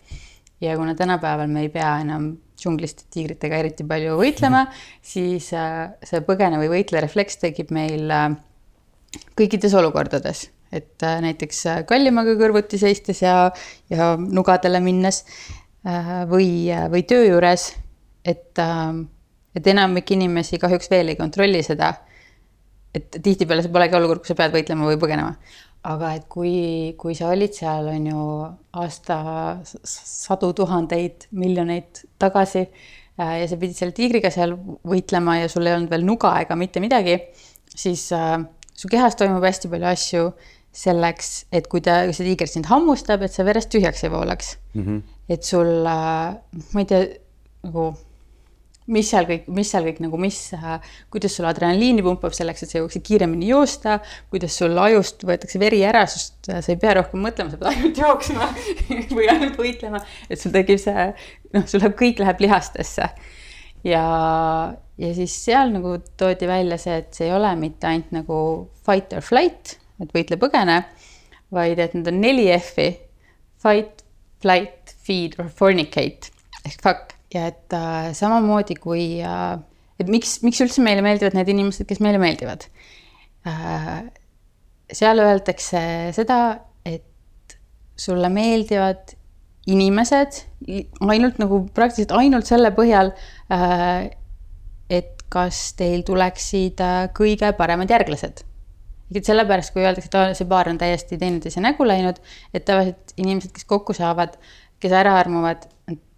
ja kuna tänapäeval me ei pea enam džunglist tiigritega eriti palju võitlema, siis äh, see põgene või võitle refleks tekib meil äh, kõikides olukordades, et äh, näiteks kallimaga kõrvuti seistes ja, ja nugadele minnes või, või töö juures, et et enamik inimesi kahjuks veel ei kontrolli seda. et tihtipeale see polegi olukord, kus sa pead võitlema või põgenema. aga et kui, kui sa olid seal, on ju, aasta sadu tuhandeid, miljoneid tagasi äh, ja sa pidid selle tiigriga seal võitlema ja sul ei olnud veel nuga ega mitte midagi, siis äh, su kehas toimub hästi palju asju selleks, et kui ta, kui see tiiger sind hammustab, et sa verest tühjaks ei voolaks mm. -hmm. et sul äh,, ma ei tea, nagu mis seal kõik, mis seal kõik nagu, mis, kuidas sul adrenaliini pumpab selleks, et sa jõuaksid kiiremini joosta, kuidas sul ajust võetakse veri ära, sest sa ei pea rohkem mõtlema, sa pead ainult jooksma või ainult võitlema, et sul tekib see, noh, sul läheb, kõik läheb lihastesse. ja, ja siis seal nagu toodi välja see, et see ei ole mitte ainult nagu fight or flight, et võitle, põgene, vaid et need on neli F-i. Fight, flight, feed or fornicate ehk fuck ja et äh, samamoodi kui äh,, et miks, miks üldse meile meeldivad need inimesed, kes meile meeldivad äh,. seal öeldakse seda, et sulle meeldivad inimesed ainult nagu praktiliselt ainult selle põhjal äh,, et kas teil tuleksid äh, kõige paremad järglased. et sellepärast, kui öeldakse, et see paar on täiesti teineteise nägu läinud, et tavaliselt inimesed, kes kokku saavad, kes ära armuvad,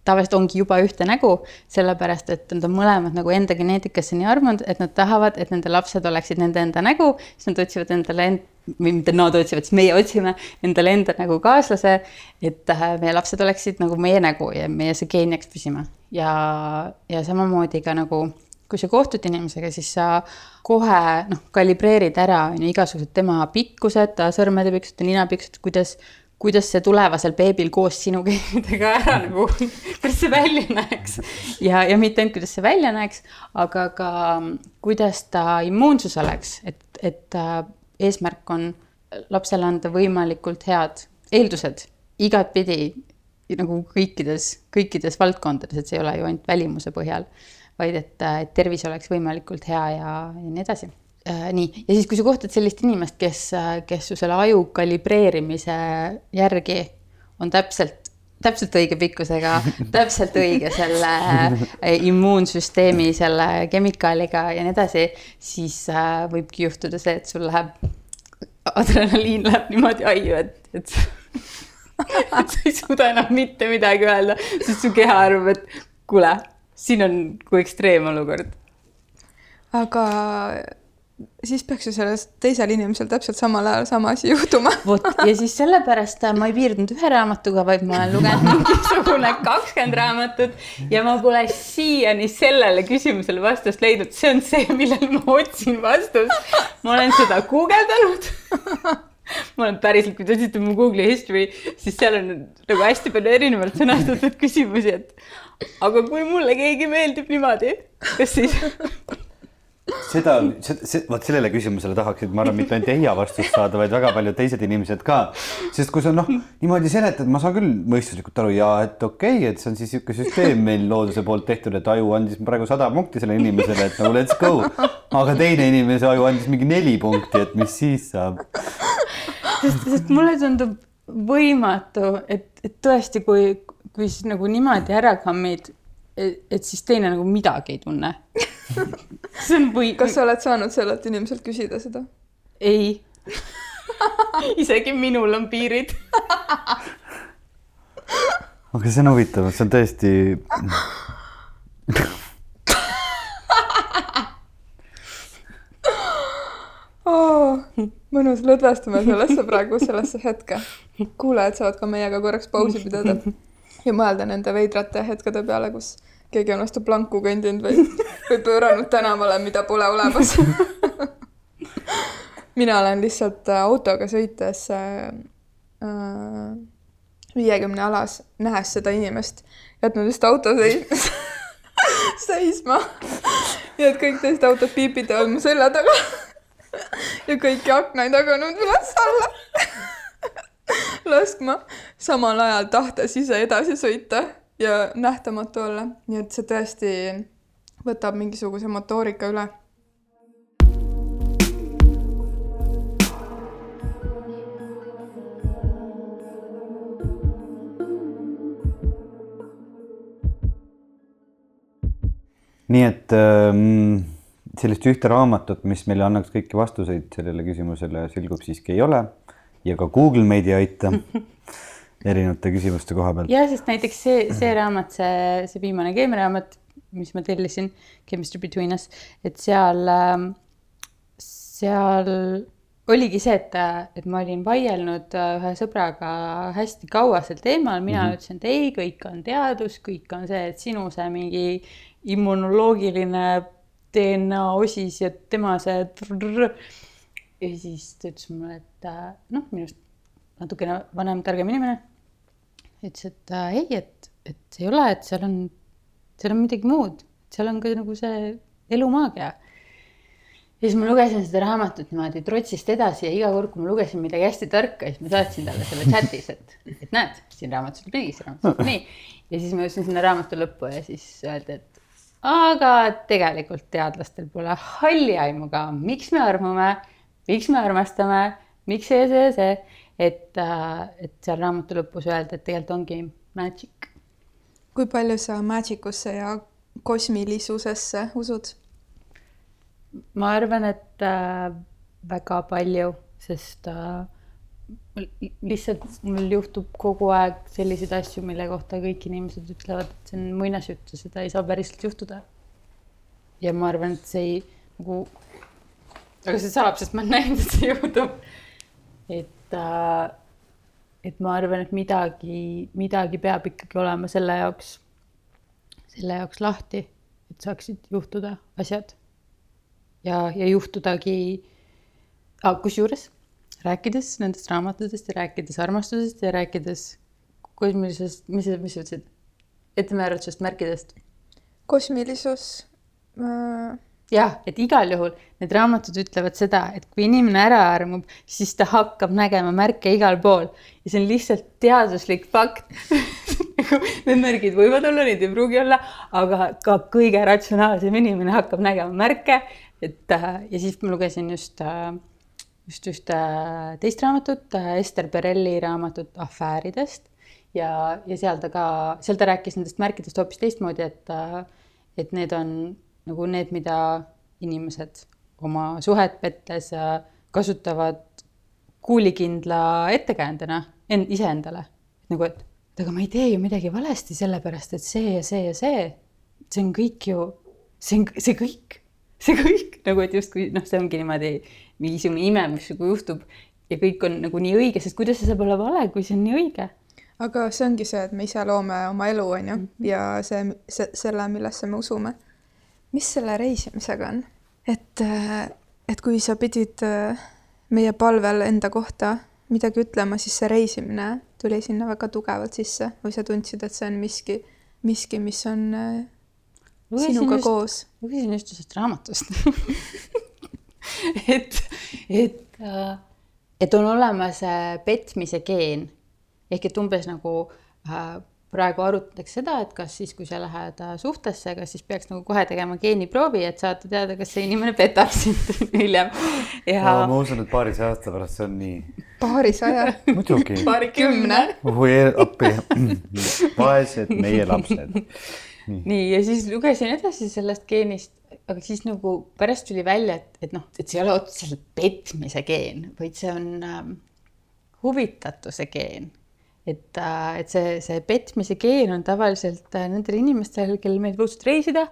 tavaliselt ongi juba ühte nägu, sellepärast et nad on mõlemad nagu enda geneetikasse nii armunud, et nad tahavad, et nende lapsed oleksid nende enda nägu, siis nad otsivad endale end-, või mitte nad otsivad, siis meie otsime endale enda nagu kaaslase, et äh, meie lapsed oleksid nagu meie nägu ja meie see geen jääks püsima. ja, ja samamoodi ka nagu kui sa kohtud inimesega, siis sa kohe noh, kalibreerid ära on ju igasugused tema pikkused, sõrmede pikkused, nina pikkused, kuidas kuidas see tulevasel beebil koos sinu geenidega ära nagu, kuidas see välja näeks. ja, ja mitte ainult, kuidas see välja näeks, aga ka kuidas ta immuunsus oleks, et, et äh, eesmärk on lapsele anda võimalikult head eeldused igatpidi nagu kõikides, kõikides valdkondades, et see ei ole ju ainult välimuse põhjal, vaid et, äh, et tervis oleks võimalikult hea ja, ja nii edasi. Nii, ja siis, kui sa kohtad sellist inimest, kes, äh, kes su selle aju kalibreerimise järgi on täpselt, täpselt õige pikkusega, täpselt õige selle äh, immuunsüsteemi, selle kemikaaliga ja nii edasi, siis äh, võibki juhtuda see, et sul läheb, adrenaliin läheb niimoodi aiu, et, et sa ei suuda enam mitte midagi öelda, sest su keha arvab, et kuule, siin on kui ekstreemolukord. aga siis peaks ju selles teisel inimesel täpselt samal ajal sama asi juhtuma. vot ja siis sellepärast ma ei piirdunud ühe raamatuga, vaid ma olen lugenud mingisugune kakskümmend raamatut ja ma pole siiani sellele küsimusele vastust leidnud, see on see, millele ma otsin vastust. ma olen seda guugeldanud ma olen päriselt, kui te otsite mu Google'i history, siis seal on nagu hästi palju erinevalt sõnastatud küsimusi, et aga kui mulle keegi meeldib niimoodi, kas siis seda, see, vot sellele küsimusele tahaksid, ma arvan, mitte ainult Eija vastust saada, vaid väga paljud teised inimesed ka. sest kui sa noh, niimoodi seletad, ma saan küll mõistuslikult aru ja et okei okay,, et see on siis niisugune süsteem meil looduse poolt tehtud, et aju andis praegu sada punkti sellele inimesele, et nagu let's go. aga teine inimese aju andis mingi neli punkti, et mis siis saab? sest, sest mulle tundub võimatu, et, et tõesti, kui, kui siis nagu niimoodi ära kammid, et siis teine nagu midagi ei tunne see on või. kas sa oled saanud sellelt inimeselt küsida seda? ei isegi minul on piirid aga see on huvitav, see on tõesti oh, mõnus, lõdvestume sellesse praegu, sellesse hetke. kuulajad saavad ka meiega korraks pausi pidada ja mõelda nende veidrate hetkede peale, kus keegi on vastu planku kõndinud või, või pööranud tänavale, mida pole olemas. Mina olen lihtsalt äh, autoga sõites äh, viiekümne äh, alas, nähes seda inimest, jätnud just auto seis seisma. ja et kõik teised autod piipitavad mu selja taga. Ja kõiki aknaid hakanud üles-alla laskma, samal ajal tahtes ise edasi sõita ja nähtamatu olla, nii et see tõesti võtab mingisuguse motoorika üle. nii et ähm, sellist ühte raamatut, mis meile annaks kõiki vastuseid sellele küsimusele, selgub siiski ei ole. Ja ka Google meid ei aita erinevate küsimuste koha pealt. jah, sest näiteks see, see raamat, see, see viimane keemiaraamat, mis ma tellisin, Chemistry Between Us, et seal, ähm, seal oligi see, et, et ma olin vaielnud äh, ühe sõbraga hästi kaua sel teemal, mina mm -hmm. ütlesin, et ei, kõik on teadus, kõik on see, et sinu see mingi immunoloogiline DNA osis ja tema see. ja siis ta ütles mulle, et äh, noh, minust natukene vanem, targem inimene, ütles, et äh, ei, et, et ei ole, et seal on, seal on midagi muud, seal on ka nagu see elumaagia. ja siis ma lugesin seda raamatut niimoodi trotsist edasi ja iga kord, kui ma lugesin midagi hästi tarka, siis ma saatsin talle selle chatis, et, et näed, siin raamatus on nii, siin raamatus on nii. ja siis ma jõudsin sinna raamatu lõppu ja siis öeldi, et aga tegelikult teadlastel pole halli aimu ka, miks me armume, miks me armastame, miks see, see, see, et, et seal raamatu lõpus öeldi, et tegelikult ongi magic. kui palju sa magic usse ja kosmilisusesse usud? ma arvan, et äh, väga palju, sest äh, lihtsalt mul juhtub kogu aeg selliseid asju, mille kohta kõik inimesed ütlevad, et see on muinasjutt ja seda ei saa päriselt juhtuda. ja ma arvan, et see ei nagu, aga see saab, sest ma olen näinud, et see juhtub. et äh,, et ma arvan, et midagi, midagi peab ikkagi olema selle jaoks, selle jaoks lahti, et saaksid juhtuda asjad. ja, ja juhtudagi, kusjuures rääkides nendest raamatutest ja rääkides armastusest ja rääkides kosmilisest, mis, mis sa ütlesid, ettemääratlusest märkidest? kosmilisus äh.... jah, et igal juhul need raamatud ütlevad seda, et kui inimene ära armub, siis ta hakkab nägema märke igal pool. Ja see on lihtsalt teaduslik fakt. Need märgid võivad olla, neid ei pruugi olla, aga ka kõige ratsionaalsem inimene hakkab nägema märke, et äh, ja siis ma lugesin just äh, just ühte teist raamatut, Ester Perelli raamatut Afääridest. Ja, ja seal ta ka, seal ta rääkis nendest märkidest hoopis teistmoodi, et, et need on nagu need, mida inimesed oma suhet pettes kasutavad kuulikindla ettekäändena en-, iseendale. nagu, et, et aga ma ei tee ju midagi valesti, sellepärast et see ja see ja see, see on kõik ju, see on, see kõik, see kõik nagu, et justkui noh, see ongi niimoodi mingisugune ime, mis nagu juhtub ja kõik on nagu nii õige, sest kuidas see saab olla vale, kui see on nii õige? aga see ongi see, et me ise loome oma elu, on ju, mhm. ja see, see, selle, millesse me usume. Mis selle reisimisega on? et, et kui sa pidid äh, meie palvel enda kohta midagi ütlema, siis see reisimine tuli sinna väga tugevalt sisse või sa tundsid, et see on miski, miski, mis on äh, lugesin sinuga just, koos? lugesin just ühest raamatust et, et, äh, et on olemas äh, petmise geen ehk et umbes nagu äh, praegu arutatakse seda, et kas siis, kui sa lähed suhtesse, kas siis peaks nagu kohe tegema geeniproovi, et saada teada, kas see inimene petab sind hiljem. ja no, ma usun, et paarisaja aasta pärast see on nii. paarisaja muidugi. paarikümne. oi appi, vaesed meie lapsed. nii, ja siis lugesin edasi sellest geenist aga siis nagu pärast tuli välja, et, et noh, et see ei ole otseselt petmise geen, vaid see on ähm, huvitatuse geen. Et äh,, et see, see petmise geen on tavaliselt äh, nendel inimestel, kellel meeldib õudselt reisida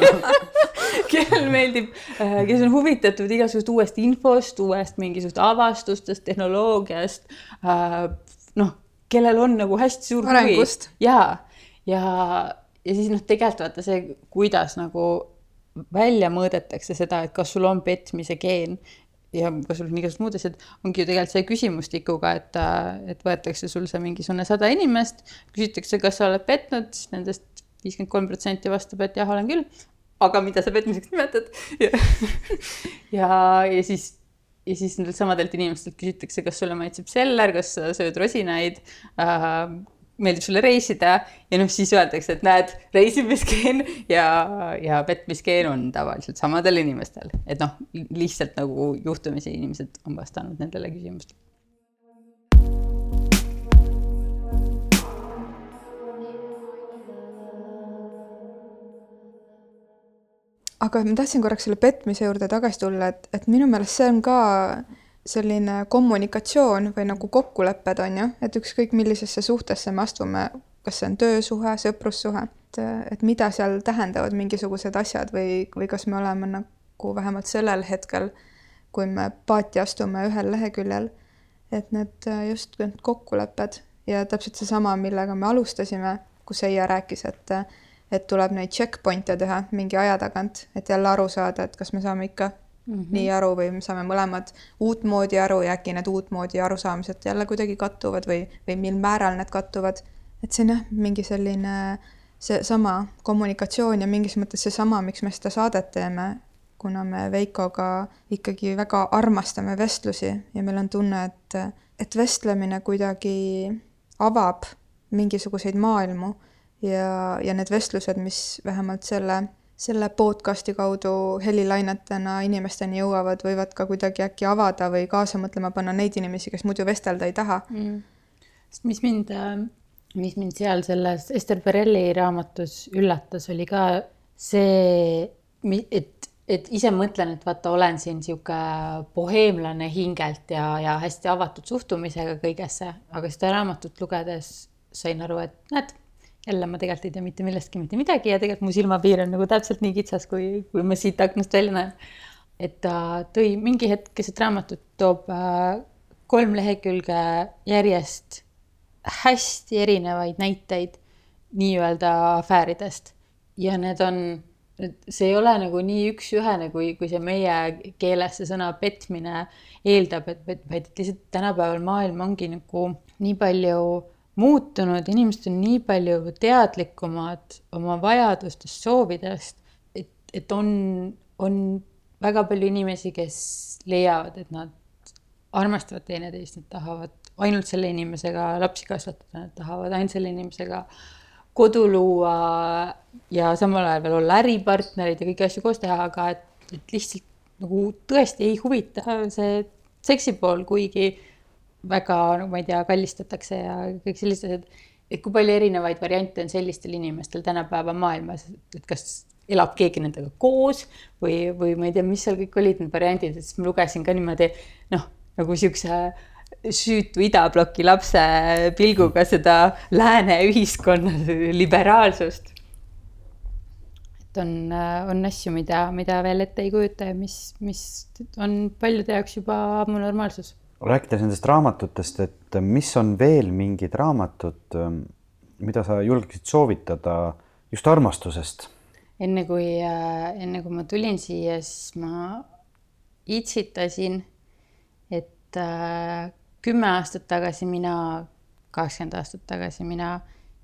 kellel meeldib äh,, kes on huvitatud igasugust uuest infost, uuest mingisugust avastustest, tehnoloogiast noh, kellel on nagu hästi suur Arengust. ja, ja ja siis noh, tegelikult vaata see, kuidas nagu välja mõõdetakse seda, et kas sul on petmise geen ja sul on igasugused muud asjad, ongi ju tegelikult see küsimustikuga, et, et võetakse sul see mingisugune sada inimest, küsitakse, kas sa oled petnud, siis nendest viiskümmend kolm protsenti vastab, et jah, olen küll. aga mida sa petmiseks nimetad ja, ja, ja siis ja siis nendelt samadelt inimestelt küsitakse, kas sulle maitseb seller, kas sa sööd rosinaid äh,, meeldib sulle reisida ja noh, siis öeldakse, et näed, reisimiskeen ja, ja petmiskeen on tavaliselt samadel inimestel, et noh, lihtsalt nagu juhtumisi inimesed on vastanud nendele küsimustele. aga ma tahtsin korraks selle petmise juurde tagasi tulla, et, et minu meelest see on ka selline kommunikatsioon või nagu kokkulepped, on ju, et ükskõik millisesse suhtesse me astume, kas see on töösuhe, sõprussuhe, et, et mida seal tähendavad mingisugused asjad või, või kas me oleme nagu vähemalt sellel hetkel, kui me paati astume ühel leheküljel, et need just need kokkulepped ja täpselt seesama, millega me alustasime, kus Eija rääkis, et et tuleb neid checkpoint'e teha mingi aja tagant, et jälle aru saada, et kas me saame ikka mm -hmm. nii aru või me saame mõlemad uutmoodi aru ja äkki need uutmoodi arusaamised jälle kuidagi kattuvad või, või mil määral need kattuvad. et see on jah, mingi selline seesama kommunikatsioon ja mingis mõttes seesama, miks me seda saadet teeme, kuna me Veikoga ikkagi väga armastame vestlusi ja meil on tunne, et, et vestlemine kuidagi avab mingisuguseid maailmu ja, ja need vestlused, mis vähemalt selle, selle podcast'i kaudu helilainetena inimesteni jõuavad, võivad ka kuidagi äkki avada või kaasa mõtlema panna neid inimesi, kes muidu vestelda ei taha. Mm.. sest mis mind, mis mind seal selles Ester Perelli raamatus üllatas, oli ka see, et et ise mõtlen, et vaata, olen siin sihuke boheemlane hingelt ja, ja hästi avatud suhtumisega kõigesse, aga seda raamatut lugedes sain aru, et näed, jälle ma tegelikult ei tea mitte millestki mitte midagi ja tegelikult mu silmapiir on nagu täpselt nii kitsas, kui, kui ma siit aknast välja näen. et ta tõi mingi hetk keset raamatut, toob äh, kolm lehekülge järjest hästi erinevaid näiteid nii-öelda afääridest ja need on see ei ole nagu nii üks-ühene, kui, kui see meie keeles see sõna petmine eeldab, et, et, et lihtsalt tänapäeval maailm ongi nagu nii palju muutunud, inimesed on nii palju teadlikumad oma vajadustest, soovidest, et, et on, on väga palju inimesi, kes leiavad, et nad armastavad teineteist, nad tahavad ainult selle inimesega lapsi kasvatada, nad tahavad ainult selle inimesega kodu luua ja samal ajal veel olla äripartnerid ja kõiki asju koos teha, aga et, et lihtsalt nagu tõesti ei huvita see seksi pool, kuigi väga, nagu ma ei tea, kallistatakse ja kõik sellised asjad. et kui palju erinevaid variante on sellistel inimestel tänapäeva maailmas, et kas elab keegi nendega koos või, või ma ei tea, mis seal kõik olid need variandid, et siis ma lugesin ka niimoodi noh, nagu siukse süütu idabloki lapse pilguga seda lääne ühiskonna liberaalsust. et on, on asju, mida, mida veel ette ei kujuta ja mis, mis on paljude jaoks juba ammu normaalsus. Rääkides nendest raamatutest, et mis on veel mingid raamatud, mida sa julgeksid soovitada just armastusest? enne kui, enne kui ma tulin siia, siis ma itsitasin, et kümme aastat tagasi mina, kakskümmend aastat tagasi mina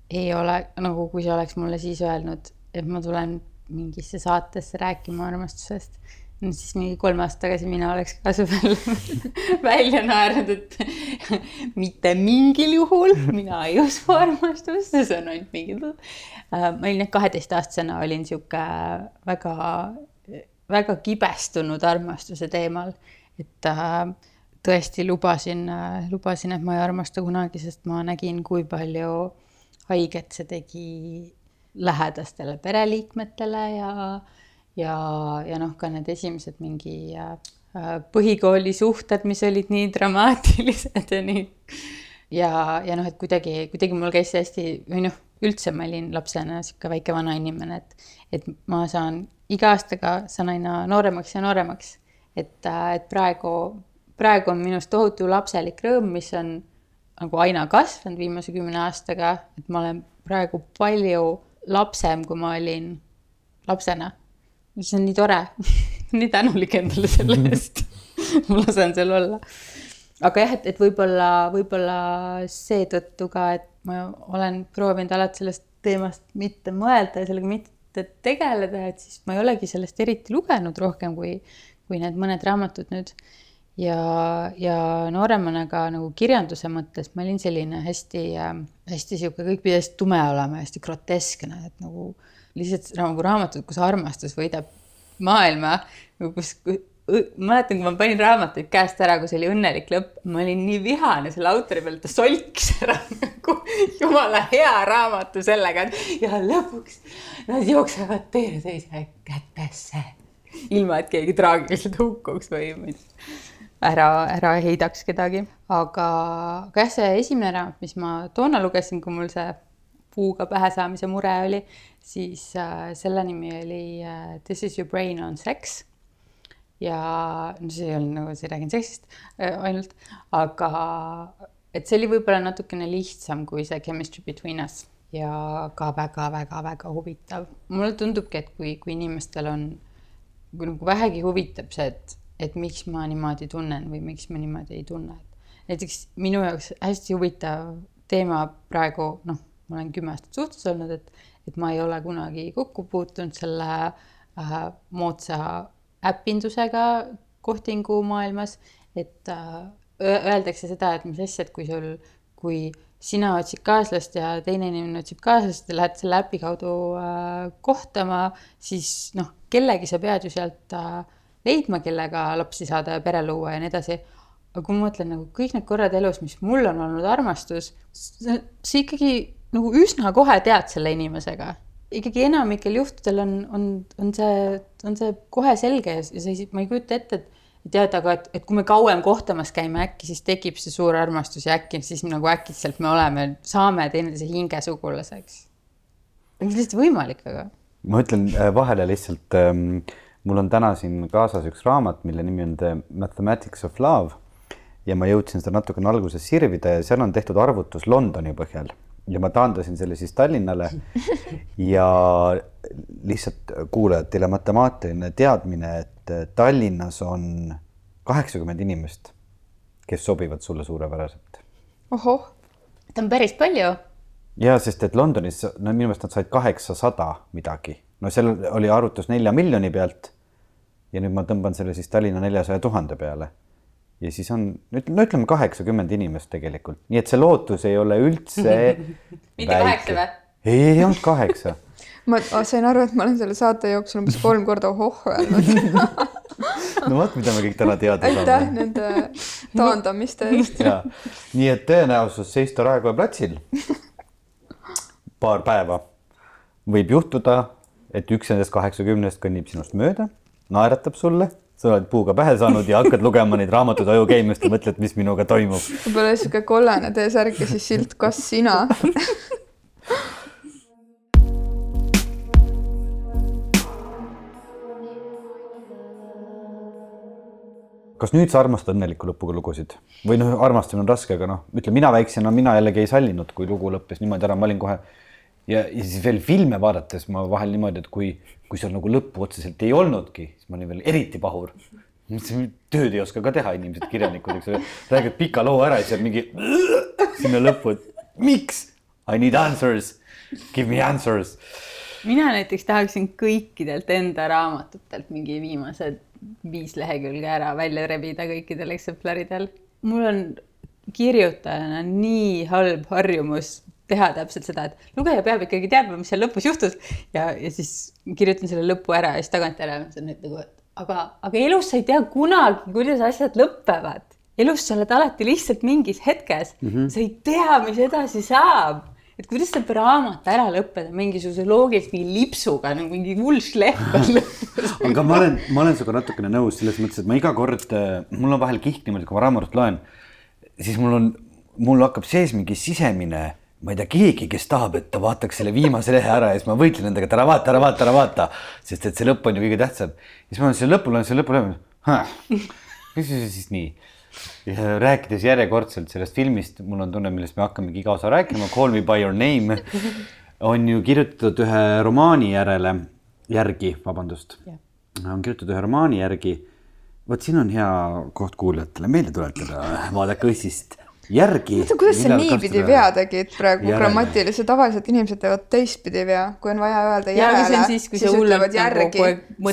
ei ole nagu, kui sa oleks mulle siis öelnud, et ma tulen mingisse saatesse rääkima armastusest, siis mingi kolm aastat tagasi mina oleks ka su peal välja naernud, et mitte mingil juhul mina ei usu armastusse, see on ainult mingi. Äh, ma olin kaheteistaastasena olin sihuke väga, väga kibestunud armastuse teemal, et äh, tõesti lubasin, lubasin, et ma ei armasta kunagi, sest ma nägin, kui palju haiget see tegi lähedastele pereliikmetele ja, ja, ja noh, ka need esimesed mingi äh, põhikooli suhted, mis olid nii dramaatilised ja nii. ja, ja noh, et kuidagi, kuidagi mul käis see hästi või noh, üldse ma olin lapsena sihuke väike vanainimene, et, et ma saan iga aastaga saan aina nooremaks ja nooremaks. et, et praegu praegu on minust tohutu lapselik rõõm, mis on nagu aina kasvanud viimase kümne aastaga, et ma olen praegu palju lapsem, kui ma olin lapsena. Mis on nii tore nii tänulik endale selle eest. Ma lasen seal olla. aga jah, et, et võib-olla, võib-olla seetõttu ka, et ma olen proovinud alati sellest teemast mitte mõelda ja sellega mitte tegeleda, et siis ma ei olegi sellest eriti lugenud rohkem kui, kui need mõned raamatud nüüd. Ja, ja nooremana ka nagu kirjanduse mõttes ma olin selline hästi äh,, hästi sihuke, kõik hästi tume olema, hästi groteskne, et nagu lihtsalt nagu raamatud, kus armastus võidab maailma, nagu kus, kus mäletan, kui ma panin raamatuid käest ära, kui see oli õnnelik lõpp, ma olin nii vihane selle autori peale, ta solkis ära nagu jumala hea raamatu sellega, et ja lõpuks nad jooksevad teineteise kätesse, ilma et keegi traagiliselt hukkuks või ära, ära heidaks kedagi. aga, aga jah, see esimene raamat, mis ma toona lugesin, kui mul see puuga pähe saamise mure oli, siis äh, selle nimi oli äh, This is your brain on sex. ja no see ei olnud nagu, ei rääkinud seksist äh, ainult, aga et see oli võib-olla natukene lihtsam kui see Chemistry between us ja ka väga-väga-väga huvitav. mulle tundubki, et kui, kui inimestel on, kui nagu vähegi huvitab see, et et miks ma niimoodi tunnen või miks ma niimoodi ei tunne. näiteks minu jaoks hästi huvitav teema praegu, noh, ma olen kümme aastat suhtes olnud, et, et ma ei ole kunagi kokku puutunud selle äh, moodsa äppindusega kohtingumaailmas, et äh, öeldakse seda, et mis asja, et kui sul, kui sina otsid kaaslast ja teine inimene otsib kaaslast ja lähed selle äpi kaudu äh, kohtama, siis noh, kellegi sa pead ju sealt äh, leidma, kellega lapsi saada ja pere luua ja nii edasi. aga kui ma mõtlen nagu kõik need korrad elus, mis mul on olnud armastus, sa ikkagi nagu üsna kohe tead selle inimesega. ikkagi enamikel juhtudel on, on, on see, on see kohe selge ja, sa ei, ma ei kujuta ette, et tead, aga et, et kui me kauem kohtamas käime, äkki siis tekib see suur armastus ja äkki siis nagu äkitselt me oleme, saame teineteise hingesugulaseks. see on lihtsalt võimalik, aga. ma ütlen äh, vahele lihtsalt ähm,, mul on täna siin kaasas üks raamat, mille nimi on The Mathematics of Love ja ma jõudsin seda natukene alguses sirvida ja seal on tehtud arvutus Londoni põhjal ja ma taandasin selle siis Tallinnale ja lihtsalt kuulajad, teile matemaatiline teadmine, et Tallinnas on kaheksakümmend inimest, kes sobivad sulle suurepäraselt. ohoh. ta on päris palju. ja sest, et Londonis, no minu meelest nad said kaheksasada midagi, no seal oli arvutus nelja miljoni pealt. ja nüüd ma tõmban selle siis Tallinna neljasaja tuhande peale ja siis on, no ütleme kaheksakümmend inimest tegelikult, nii et see lootus ei ole üldse mitte kaheksa või? ei, ei olnud kaheksa. Ma sain aru, et ma olen selle saate jooksul umbes kolm korda ohoh öelnud. No vot, mida me kõik täna teada saame. aitäh nende taandamiste eest. ja, nii et tõenäosus seista Raekoja platsil. Paar päeva. Võib juhtuda, et üks nendest kaheksakümnest kõnnib sinust mööda, naeratab sulle sa oled puuga pähe saanud ja hakkad lugema neid raamatuid ajukeemist ja mõtled, mis minuga toimub. võib-olla sihuke kollane T-särk ja siis silt, kas sina? Kas nüüd sa armastad õnneliku lõpuga lugusid? Või noh, armastamine on raske, aga noh, ütle mina väiksena, mina jällegi ei sallinud, kui lugu lõppes niimoodi ära, ma olin kohe ja, ja siis veel filme vaadates ma vahel niimoodi, et kui, kui seal nagu lõppu otseselt ei olnudki, siis ma olin veel eriti pahur. tööd ei oska ka teha inimesed, kirjanikud, eks ole, räägivad pika loo ära ja siis jääb mingi sinna lõppu, et miks? I need answers, give me answers. mina näiteks tahaksin kõikidelt enda raamatutelt mingi viimased viis lehekülge ära välja rebida kõikidel eksemplaridel. mul on kirjutajana nii halb harjumus teha täpselt seda, et lugeja peab ikkagi teadma, mis seal lõpus juhtus ja, ja siis kirjutan selle lõpu ära ja siis tagantjärele mõtlen, et nagu, et aga, aga elus sa ei tea kunagi, kuidas asjad lõpevad. elus sa oled alati lihtsalt mingis hetkes mm, -hmm. sa ei tea, mis edasi saab et kuidas saab raamat ära lõppeda mingisuguse loogilise mingi lipsuga nagu mingi hull šlepp on lõpus aga ma olen, ma olen sinuga natukene nõus selles mõttes, et ma iga kord, mul on vahel kihk niimoodi, kui ma raamatut loen, siis mul on, mul hakkab sees mingi sisemine ma ei tea, keegi, kes tahab, et ta vaataks selle viimase lehe ära ja siis ma võitlen nendega, et ära vaata, ära vaata, ära vaata, sest et see lõpp on ju kõige tähtsam. ja siis ma olen selle lõpul, olen selle lõpul, mis see siis nii? ja rääkides järjekordselt sellest filmist, mul on tunne, millest me hakkamegi iga osa rääkima, Call me by your name on ju kirjutatud ühe romaani järele, järgi, vabandust yeah., on kirjutatud ühe romaani järgi. vot siin on hea koht kuulajatele meelde tuletada, vaadake õssist järgi. kuidas sa niipidi vea tegid praegu grammatilise, tavaliselt inimesed teevad teistpidi vea, kui on vaja öelda järele, siis, siis ütlevad nagu järgi.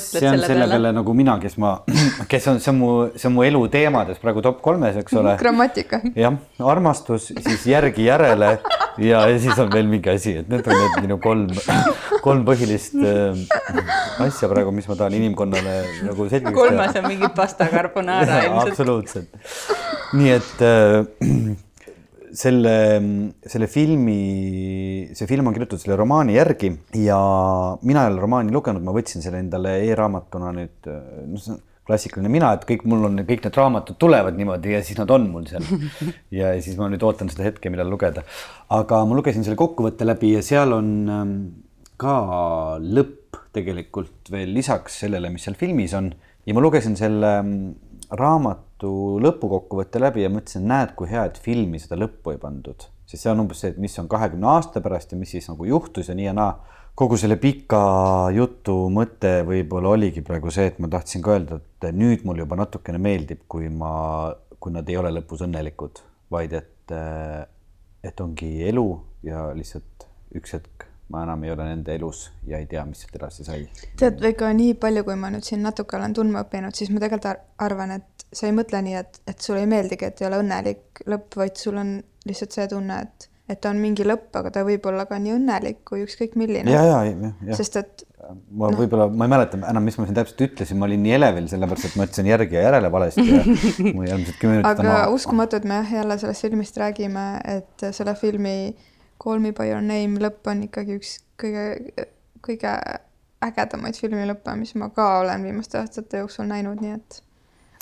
see on selle peale nagu mina, kes ma, kes on, see on mu, see on mu elu teemades praegu top kolmes, eks ole. grammatika. jah, armastus, siis järgi järele ja, ja siis on veel mingi asi, et need on need minu kolm, kolm põhilist äh, asja praegu, mis ma tahan inimkonnale nagu selgeks teha. kolmas on mingi pasta carbonara ilmselt. absoluutselt. nii et äh, selle, selle filmi, see film on kirjutatud selle romaani järgi ja mina ei ole romaani lugenud, ma võtsin selle endale e-raamatuna nüüd, noh, see on klassikaline mina, et kõik mul on, kõik need raamatud tulevad niimoodi ja siis nad on mul seal. ja siis ma nüüd ootan seda hetke, millal lugeda. aga ma lugesin selle kokkuvõtte läbi ja seal on ähm, ka lõpp tegelikult veel lisaks sellele, mis seal filmis on ja ma lugesin selle ähm, raamatu lõpukokkuvõtte läbi ja mõtlesin, näed, kui hea, et filmi seda lõppu ei pandud, sest see on umbes see, et mis on kahekümne aasta pärast ja mis siis nagu juhtus ja nii ja naa. kogu selle pika jutu mõte võib-olla oligi praegu see, et ma tahtsin ka öelda, et nüüd mul juba natukene meeldib, kui ma, kui nad ei ole lõpus õnnelikud, vaid et, et ongi elu ja lihtsalt üks hetk ma enam ei ole nende elus ja ei tea, mis sealt edasi sai. tead, Veiko, nii palju, kui ma nüüd siin natuke olen tundma õppinud, siis ma tegelikult arvan, et sa ei mõtle nii, et, et sulle ei meeldigi, et ei ole õnnelik lõpp, vaid sul on lihtsalt see tunne, et, et ta on mingi lõpp, aga ta võib olla ka nii õnnelik kui ükskõik milline. ja, ja, ja, ja. sest et ma no. võib-olla, ma ei mäleta enam, mis ma siin täpselt ütlesin, ma olin nii elevil, sellepärast et ma ütlesin järgi ja järele valesti ja mul järgmised kümme minutit aga on uskumatu, et me jah, jälle sellest filmist räägime, et selle filmi Call me by your name lõpp on ikkagi üks kõige, kõige ägedamaid filmilõppe, mis ma ka olen viimaste aastate jooksul näinud, nii et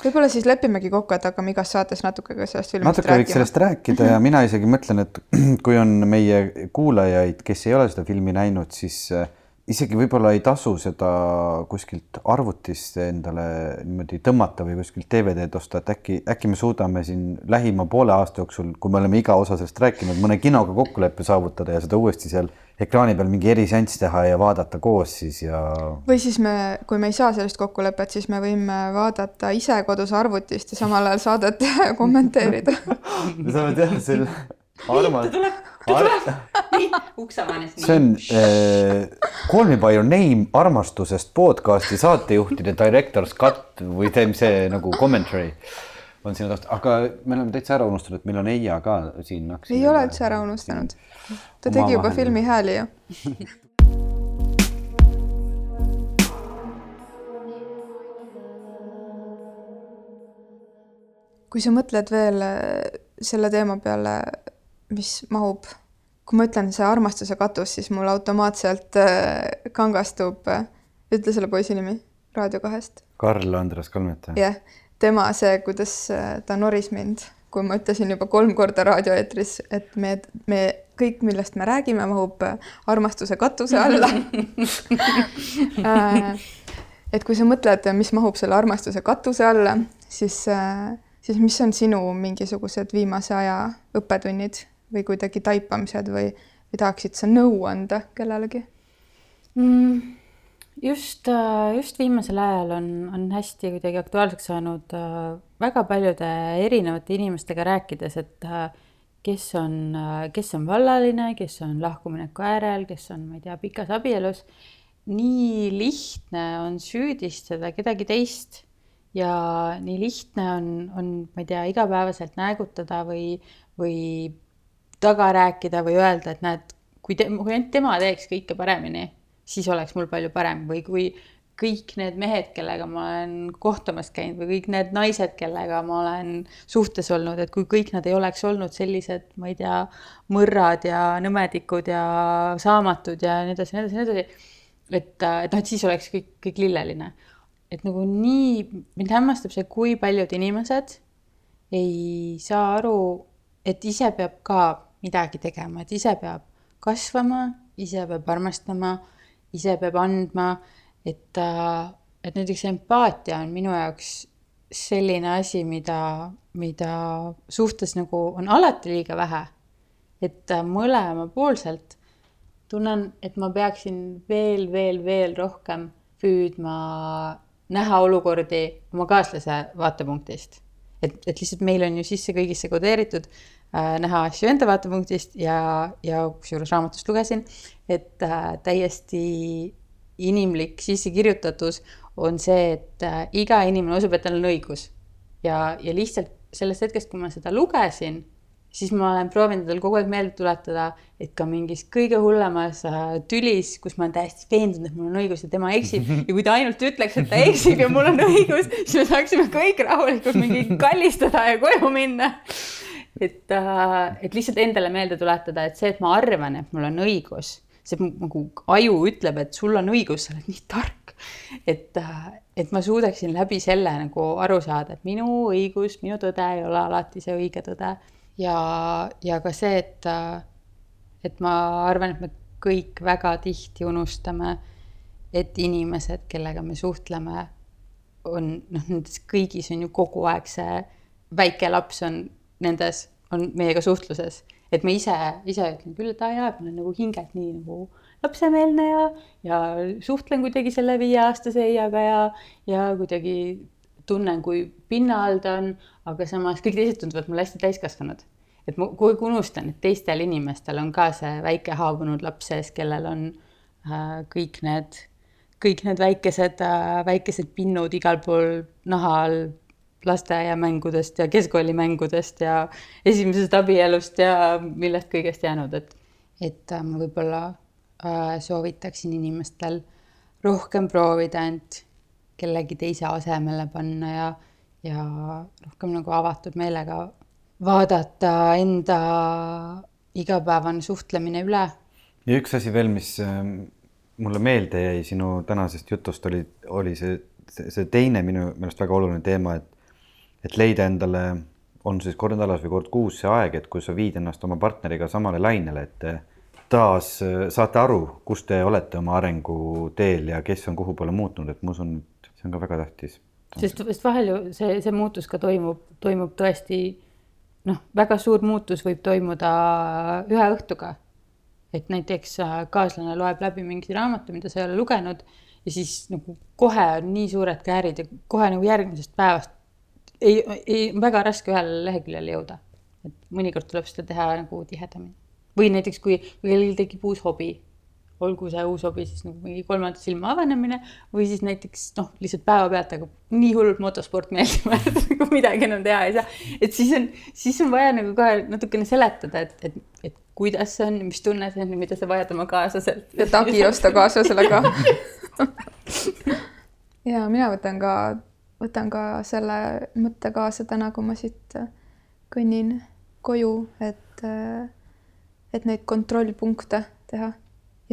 võib-olla siis lepimegi kokku, et hakkame igas saates natuke ka sellest filmist natuke rääkima. võiks sellest rääkida ja mina isegi mõtlen, et kui on meie kuulajaid, kes ei ole seda filmi näinud, siis äh, isegi võib-olla ei tasu seda kuskilt arvutist endale niimoodi tõmmata või kuskilt DVD-d osta, et äkki, äkki me suudame siin lähima poole aasta jooksul, kui me oleme iga osa sellest rääkinud, mõne kinoga kokkuleppe saavutada ja seda uuesti seal ekraani peal mingi eriseanss teha ja vaadata koos siis ja. või siis me, kui me ei saa sellist kokkulepet, siis me võime vaadata ise kodus arvutist ja samal ajal saadet kommenteerida me saame teha selle armas. ta tuleb, ta tuleb. nii, uksevaanis. see on äh, Call me by your name armastusest podcast'i saatejuhtide director's cut või teeme see nagu commentary on sinu taust, aga me oleme täitsa ära unustanud, et meil on Eija ka siin. ei ole üldse ära unustanud. ta tegi juba filmi hääli ju kui sa mõtled veel selle teema peale mis mahub, kui ma ütlen see armastuse katus, siis mul automaatselt äh, kangastub, äh, ütle selle poisi nimi Raadio kahest. Karl Andres Kalmet. jah yeah., tema see, kuidas äh, ta noris mind, kui ma ütlesin juba kolm korda raadioeetris, et me, me kõik, millest me räägime, mahub armastuse katuse alla et kui sa mõtled, mis mahub selle armastuse katuse alla, siis, siis mis on sinu mingisugused viimase aja õppetunnid või kuidagi taipamised või, või tahaksid sa nõu anda kellelegi mm,? just, äh, just viimasel ajal on, on hästi kuidagi aktuaalseks saanud äh, väga paljude erinevate inimestega rääkides, et äh, kes on, kes on vallaline, kes on lahkumineku äärel, kes on, ma ei tea, pikas abielus. nii lihtne on süüdistada kedagi teist ja nii lihtne on, on, ma ei tea, igapäevaselt näägutada või, või taga rääkida või öelda, et näed, kui te, kui ainult tema teeks kõike paremini, siis oleks mul palju parem või kui kõik need mehed, kellega ma olen kohtumas käinud või kõik need naised, kellega ma olen suhtes olnud, et kui kõik nad ei oleks olnud sellised, ma ei tea, mõrrad ja nõmedikud ja saamatud ja nii edasi, nii edasi, nii edasi. et, et noh, et siis oleks kõik, kõik lilleline. et nagu nii, mind hämmastab see, kui paljud inimesed ei saa aru, et ise peab ka midagi tegema, et ise peab kasvama, ise peab armastama, ise peab andma, et, äh, et näiteks empaatia on minu jaoks selline asi, mida, mida suhtes nagu on alati liiga vähe. et äh, mõlemapoolselt tunnen, et ma peaksin veel, veel, veel rohkem püüdma näha olukordi oma kaaslase vaatepunktist. et, et lihtsalt meil on ju sisse kõigisse kodeeritud näha asju enda vaatepunktist ja, ja kusjuures raamatust lugesin, et äh, täiesti inimlik sissekirjutatus on see, et äh, iga inimene usub, et tal on õigus. ja, ja lihtsalt sellest hetkest, kui ma seda lugesin, siis ma olen proovinud endale kogu aeg meelde tuletada, et ka mingis kõige hullemas äh, tülis, kus ma olen täiesti veendunud, et mul on õigus ja tema eksib ja kui ta ainult ütleks, et ta eksib ja mul on õigus, siis me saaksime kõik rahulikult mingi kallistada ja koju minna et, äh, et lihtsalt endale meelde tuletada, et see, et ma arvan, et mul on õigus, see nagu aju ütleb, et sul on õigus, sa oled nii tark. et, äh, et ma suudaksin läbi selle nagu aru saada, et minu õigus, minu tõde ei ole alati see õige tõde. ja, ja ka see, et, äh, et ma arvan, et me kõik väga tihti unustame, et inimesed, kellega me suhtleme, on noh, nendes kõigis on ju kogu aeg see väike laps on nendes on meiega suhtluses. et ma ise, ise ütlen küll, et aa jaa, ma olen nagu hingelt nii nagu lapsemeelne ja, ja suhtlen kuidagi selle viieaastase Eiaga ja, ja kuidagi tunnen, kui pinna all ta on, aga samas kõik teised tunduvad mulle hästi täiskasvanud. et ma kogu aeg unustan, et teistel inimestel on ka see väike haavunud laps sees, kellel on äh, kõik need, kõik need väikesed äh,, väikesed pinnud igal pool naha all lasteaiamängudest ja keskkoolimängudest ja esimesest abielust ja millest kõigest jäänud, et, et äh, ma võib-olla äh, soovitaksin inimestel rohkem proovida end kellegi teise asemele panna ja, ja rohkem nagu avatud meelega vaadata enda igapäevane suhtlemine üle. ja üks asi veel, mis ähm, mulle meelde jäi sinu tänasest jutust, oli, oli see, see, see teine minu meelest väga oluline teema, et et leida endale, on siis kord nädalas või kord kuus see aeg, et kui sa viid ennast oma partneriga samale lainele, et taas äh, saate aru, kus te olete oma arenguteel ja kes on kuhu poole muutnud, et ma usun, et see on ka väga tähtis. sest, sest vahel ju see, see muutus ka toimub, toimub tõesti noh, väga suur muutus võib toimuda ühe õhtuga. et näiteks äh, kaaslane loeb läbi mingi raamatu, mida sa ei ole lugenud ja siis nagu kohe on nii suured käärid ja kohe nagu järgmisest päevast ei, ei, väga raske ühele leheküljele jõuda. et mõnikord tuleb seda teha nagu tihedamini. või näiteks, kui, kui kellelgi tekib uus hobi, olgu see uus hobi siis nagu mingi kolmanda silma avanemine või siis näiteks noh, lihtsalt päevapealt hakkab nii hullult motosport meeldima, et nagu midagi enam teha ei saa. et siis on, siis on vaja nagu kohe natukene seletada, et, et, et kuidas see on, mis tunne see on ja mida sa vajad oma kaaslaselt. ja tagi osta kaaslasele ka ja mina võtan ka võtan ka selle mõtte kaasa täna, kui ma siit äh, kõnnin koju, et, äh, et neid kontrollpunkte teha.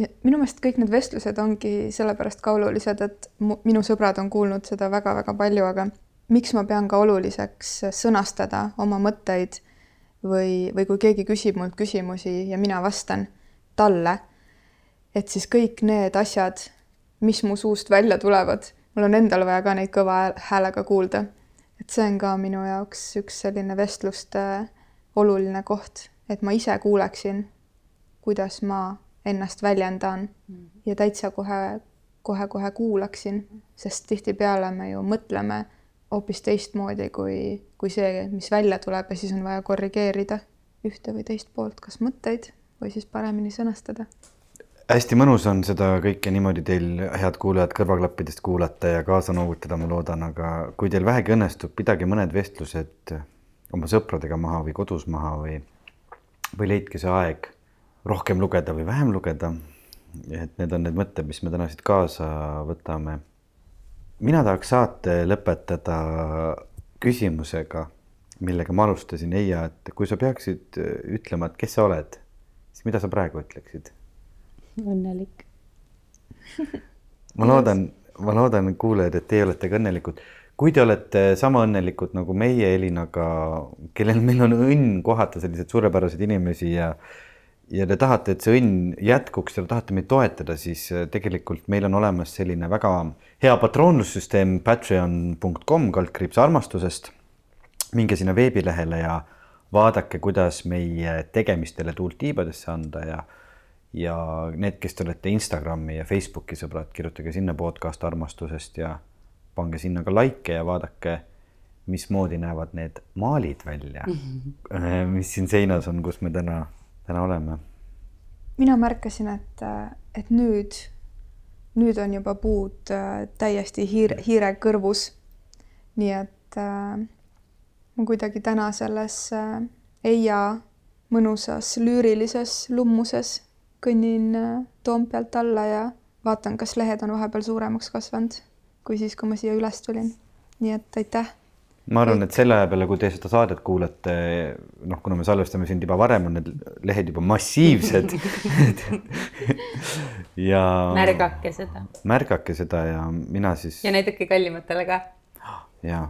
ja minu meelest kõik need vestlused ongi sellepärast ka olulised, et minu sõbrad on kuulnud seda väga-väga palju, aga miks ma pean ka oluliseks sõnastada oma mõtteid või, või kui keegi küsib mult küsimusi ja mina vastan talle, et siis kõik need asjad, mis mu suust välja tulevad mul on endal vaja ka neid kõva häälega kuulda. et see on ka minu jaoks üks selline vestluste oluline koht, et ma ise kuuleksin, kuidas ma ennast väljendan mm. ja täitsa kohe, kohe-kohe kuulaksin, sest tihtipeale me ju mõtleme hoopis teistmoodi kui, kui see, mis välja tuleb ja siis on vaja korrigeerida ühte või teist poolt, kas mõtteid või siis paremini sõnastada hästi mõnus on seda kõike niimoodi teil, head kuulajad, kõrvaklappidest kuulata ja kaasa noogutada, ma loodan, aga kui teil vähegi õnnestub, pidage mõned vestlused oma sõpradega maha või kodus maha või, või leidke see aeg rohkem lugeda või vähem lugeda. et need on need mõtted, mis me täna siit kaasa võtame. mina tahaks saate lõpetada küsimusega, millega ma alustasin, Eija, et kui sa peaksid ütlema, et kes sa oled, siis mida sa praegu ütleksid õnnelik ma loodan, ma loodan, kuulajad, et teie olete ka õnnelikud. kui te olete sama õnnelikud nagu meie Elinaga, kellel meil on õnn kohata selliseid suurepäraseid inimesi ja ja te tahate, et see õnn jätkuks ja te tahate meid toetada, siis äh, tegelikult meil on olemas selline väga hea patroonlussüsteem patreon.com kaldkriips armastusest. minge sinna veebilehele ja vaadake, kuidas meie tegemistele tuult tiibadesse anda ja ja need, kes te olete Instagrami ja Facebooki sõbrad, kirjutage sinna podcast armastusest ja pange sinna ka likee ja vaadake, mismoodi näevad need maalid välja -hmm. mis siin seinas on, kus me täna, täna oleme. mina märkasin, et, et nüüd, nüüd on juba puud äh, täiesti hiir, hiire kõrvus. nii et äh, ma kuidagi täna selles äh, Eia mõnusas lüürilises lummuses kõnnin äh, Toompealt alla ja vaatan, kas lehed on vahepeal suuremaks kasvanud kui siis, kui ma siia üles tulin. nii et aitäh. ma arvan, et selle aja peale, kui te seda saadet kuulate, noh, kuna me salvestame sind juba varem, on need lehed juba massiivsed ja. märgake seda. märgake seda ja mina siis. ja näidake kallimatele ka. ja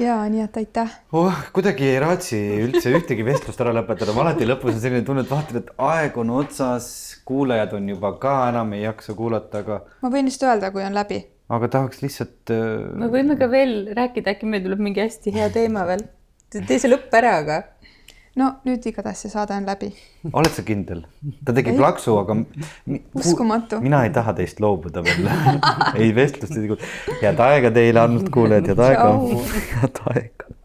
ja nii et aitäh oh,. kuidagi ei raatsi üldse ühtegi vestlust ära lõpetada, ma alati lõpus on selline tunne, et vaatad, et aeg on otsas, kuulajad on juba ka enam ei jaksa kuulata, aga. ma võin vist öelda, kui on läbi. aga tahaks lihtsalt uh.... me võime ka veel rääkida, äkki meil tuleb mingi hästi hea teema veel. tee see lõpp ära, aga no nüüd igatahes see saade on läbi. oled sa kindel? ta tegi ei. plaksu, aga. uskumatu. mina ei taha teist loobuda veel ei vestlust ei teinud. head aega teile, armsad kuulajad, head aega. head aega.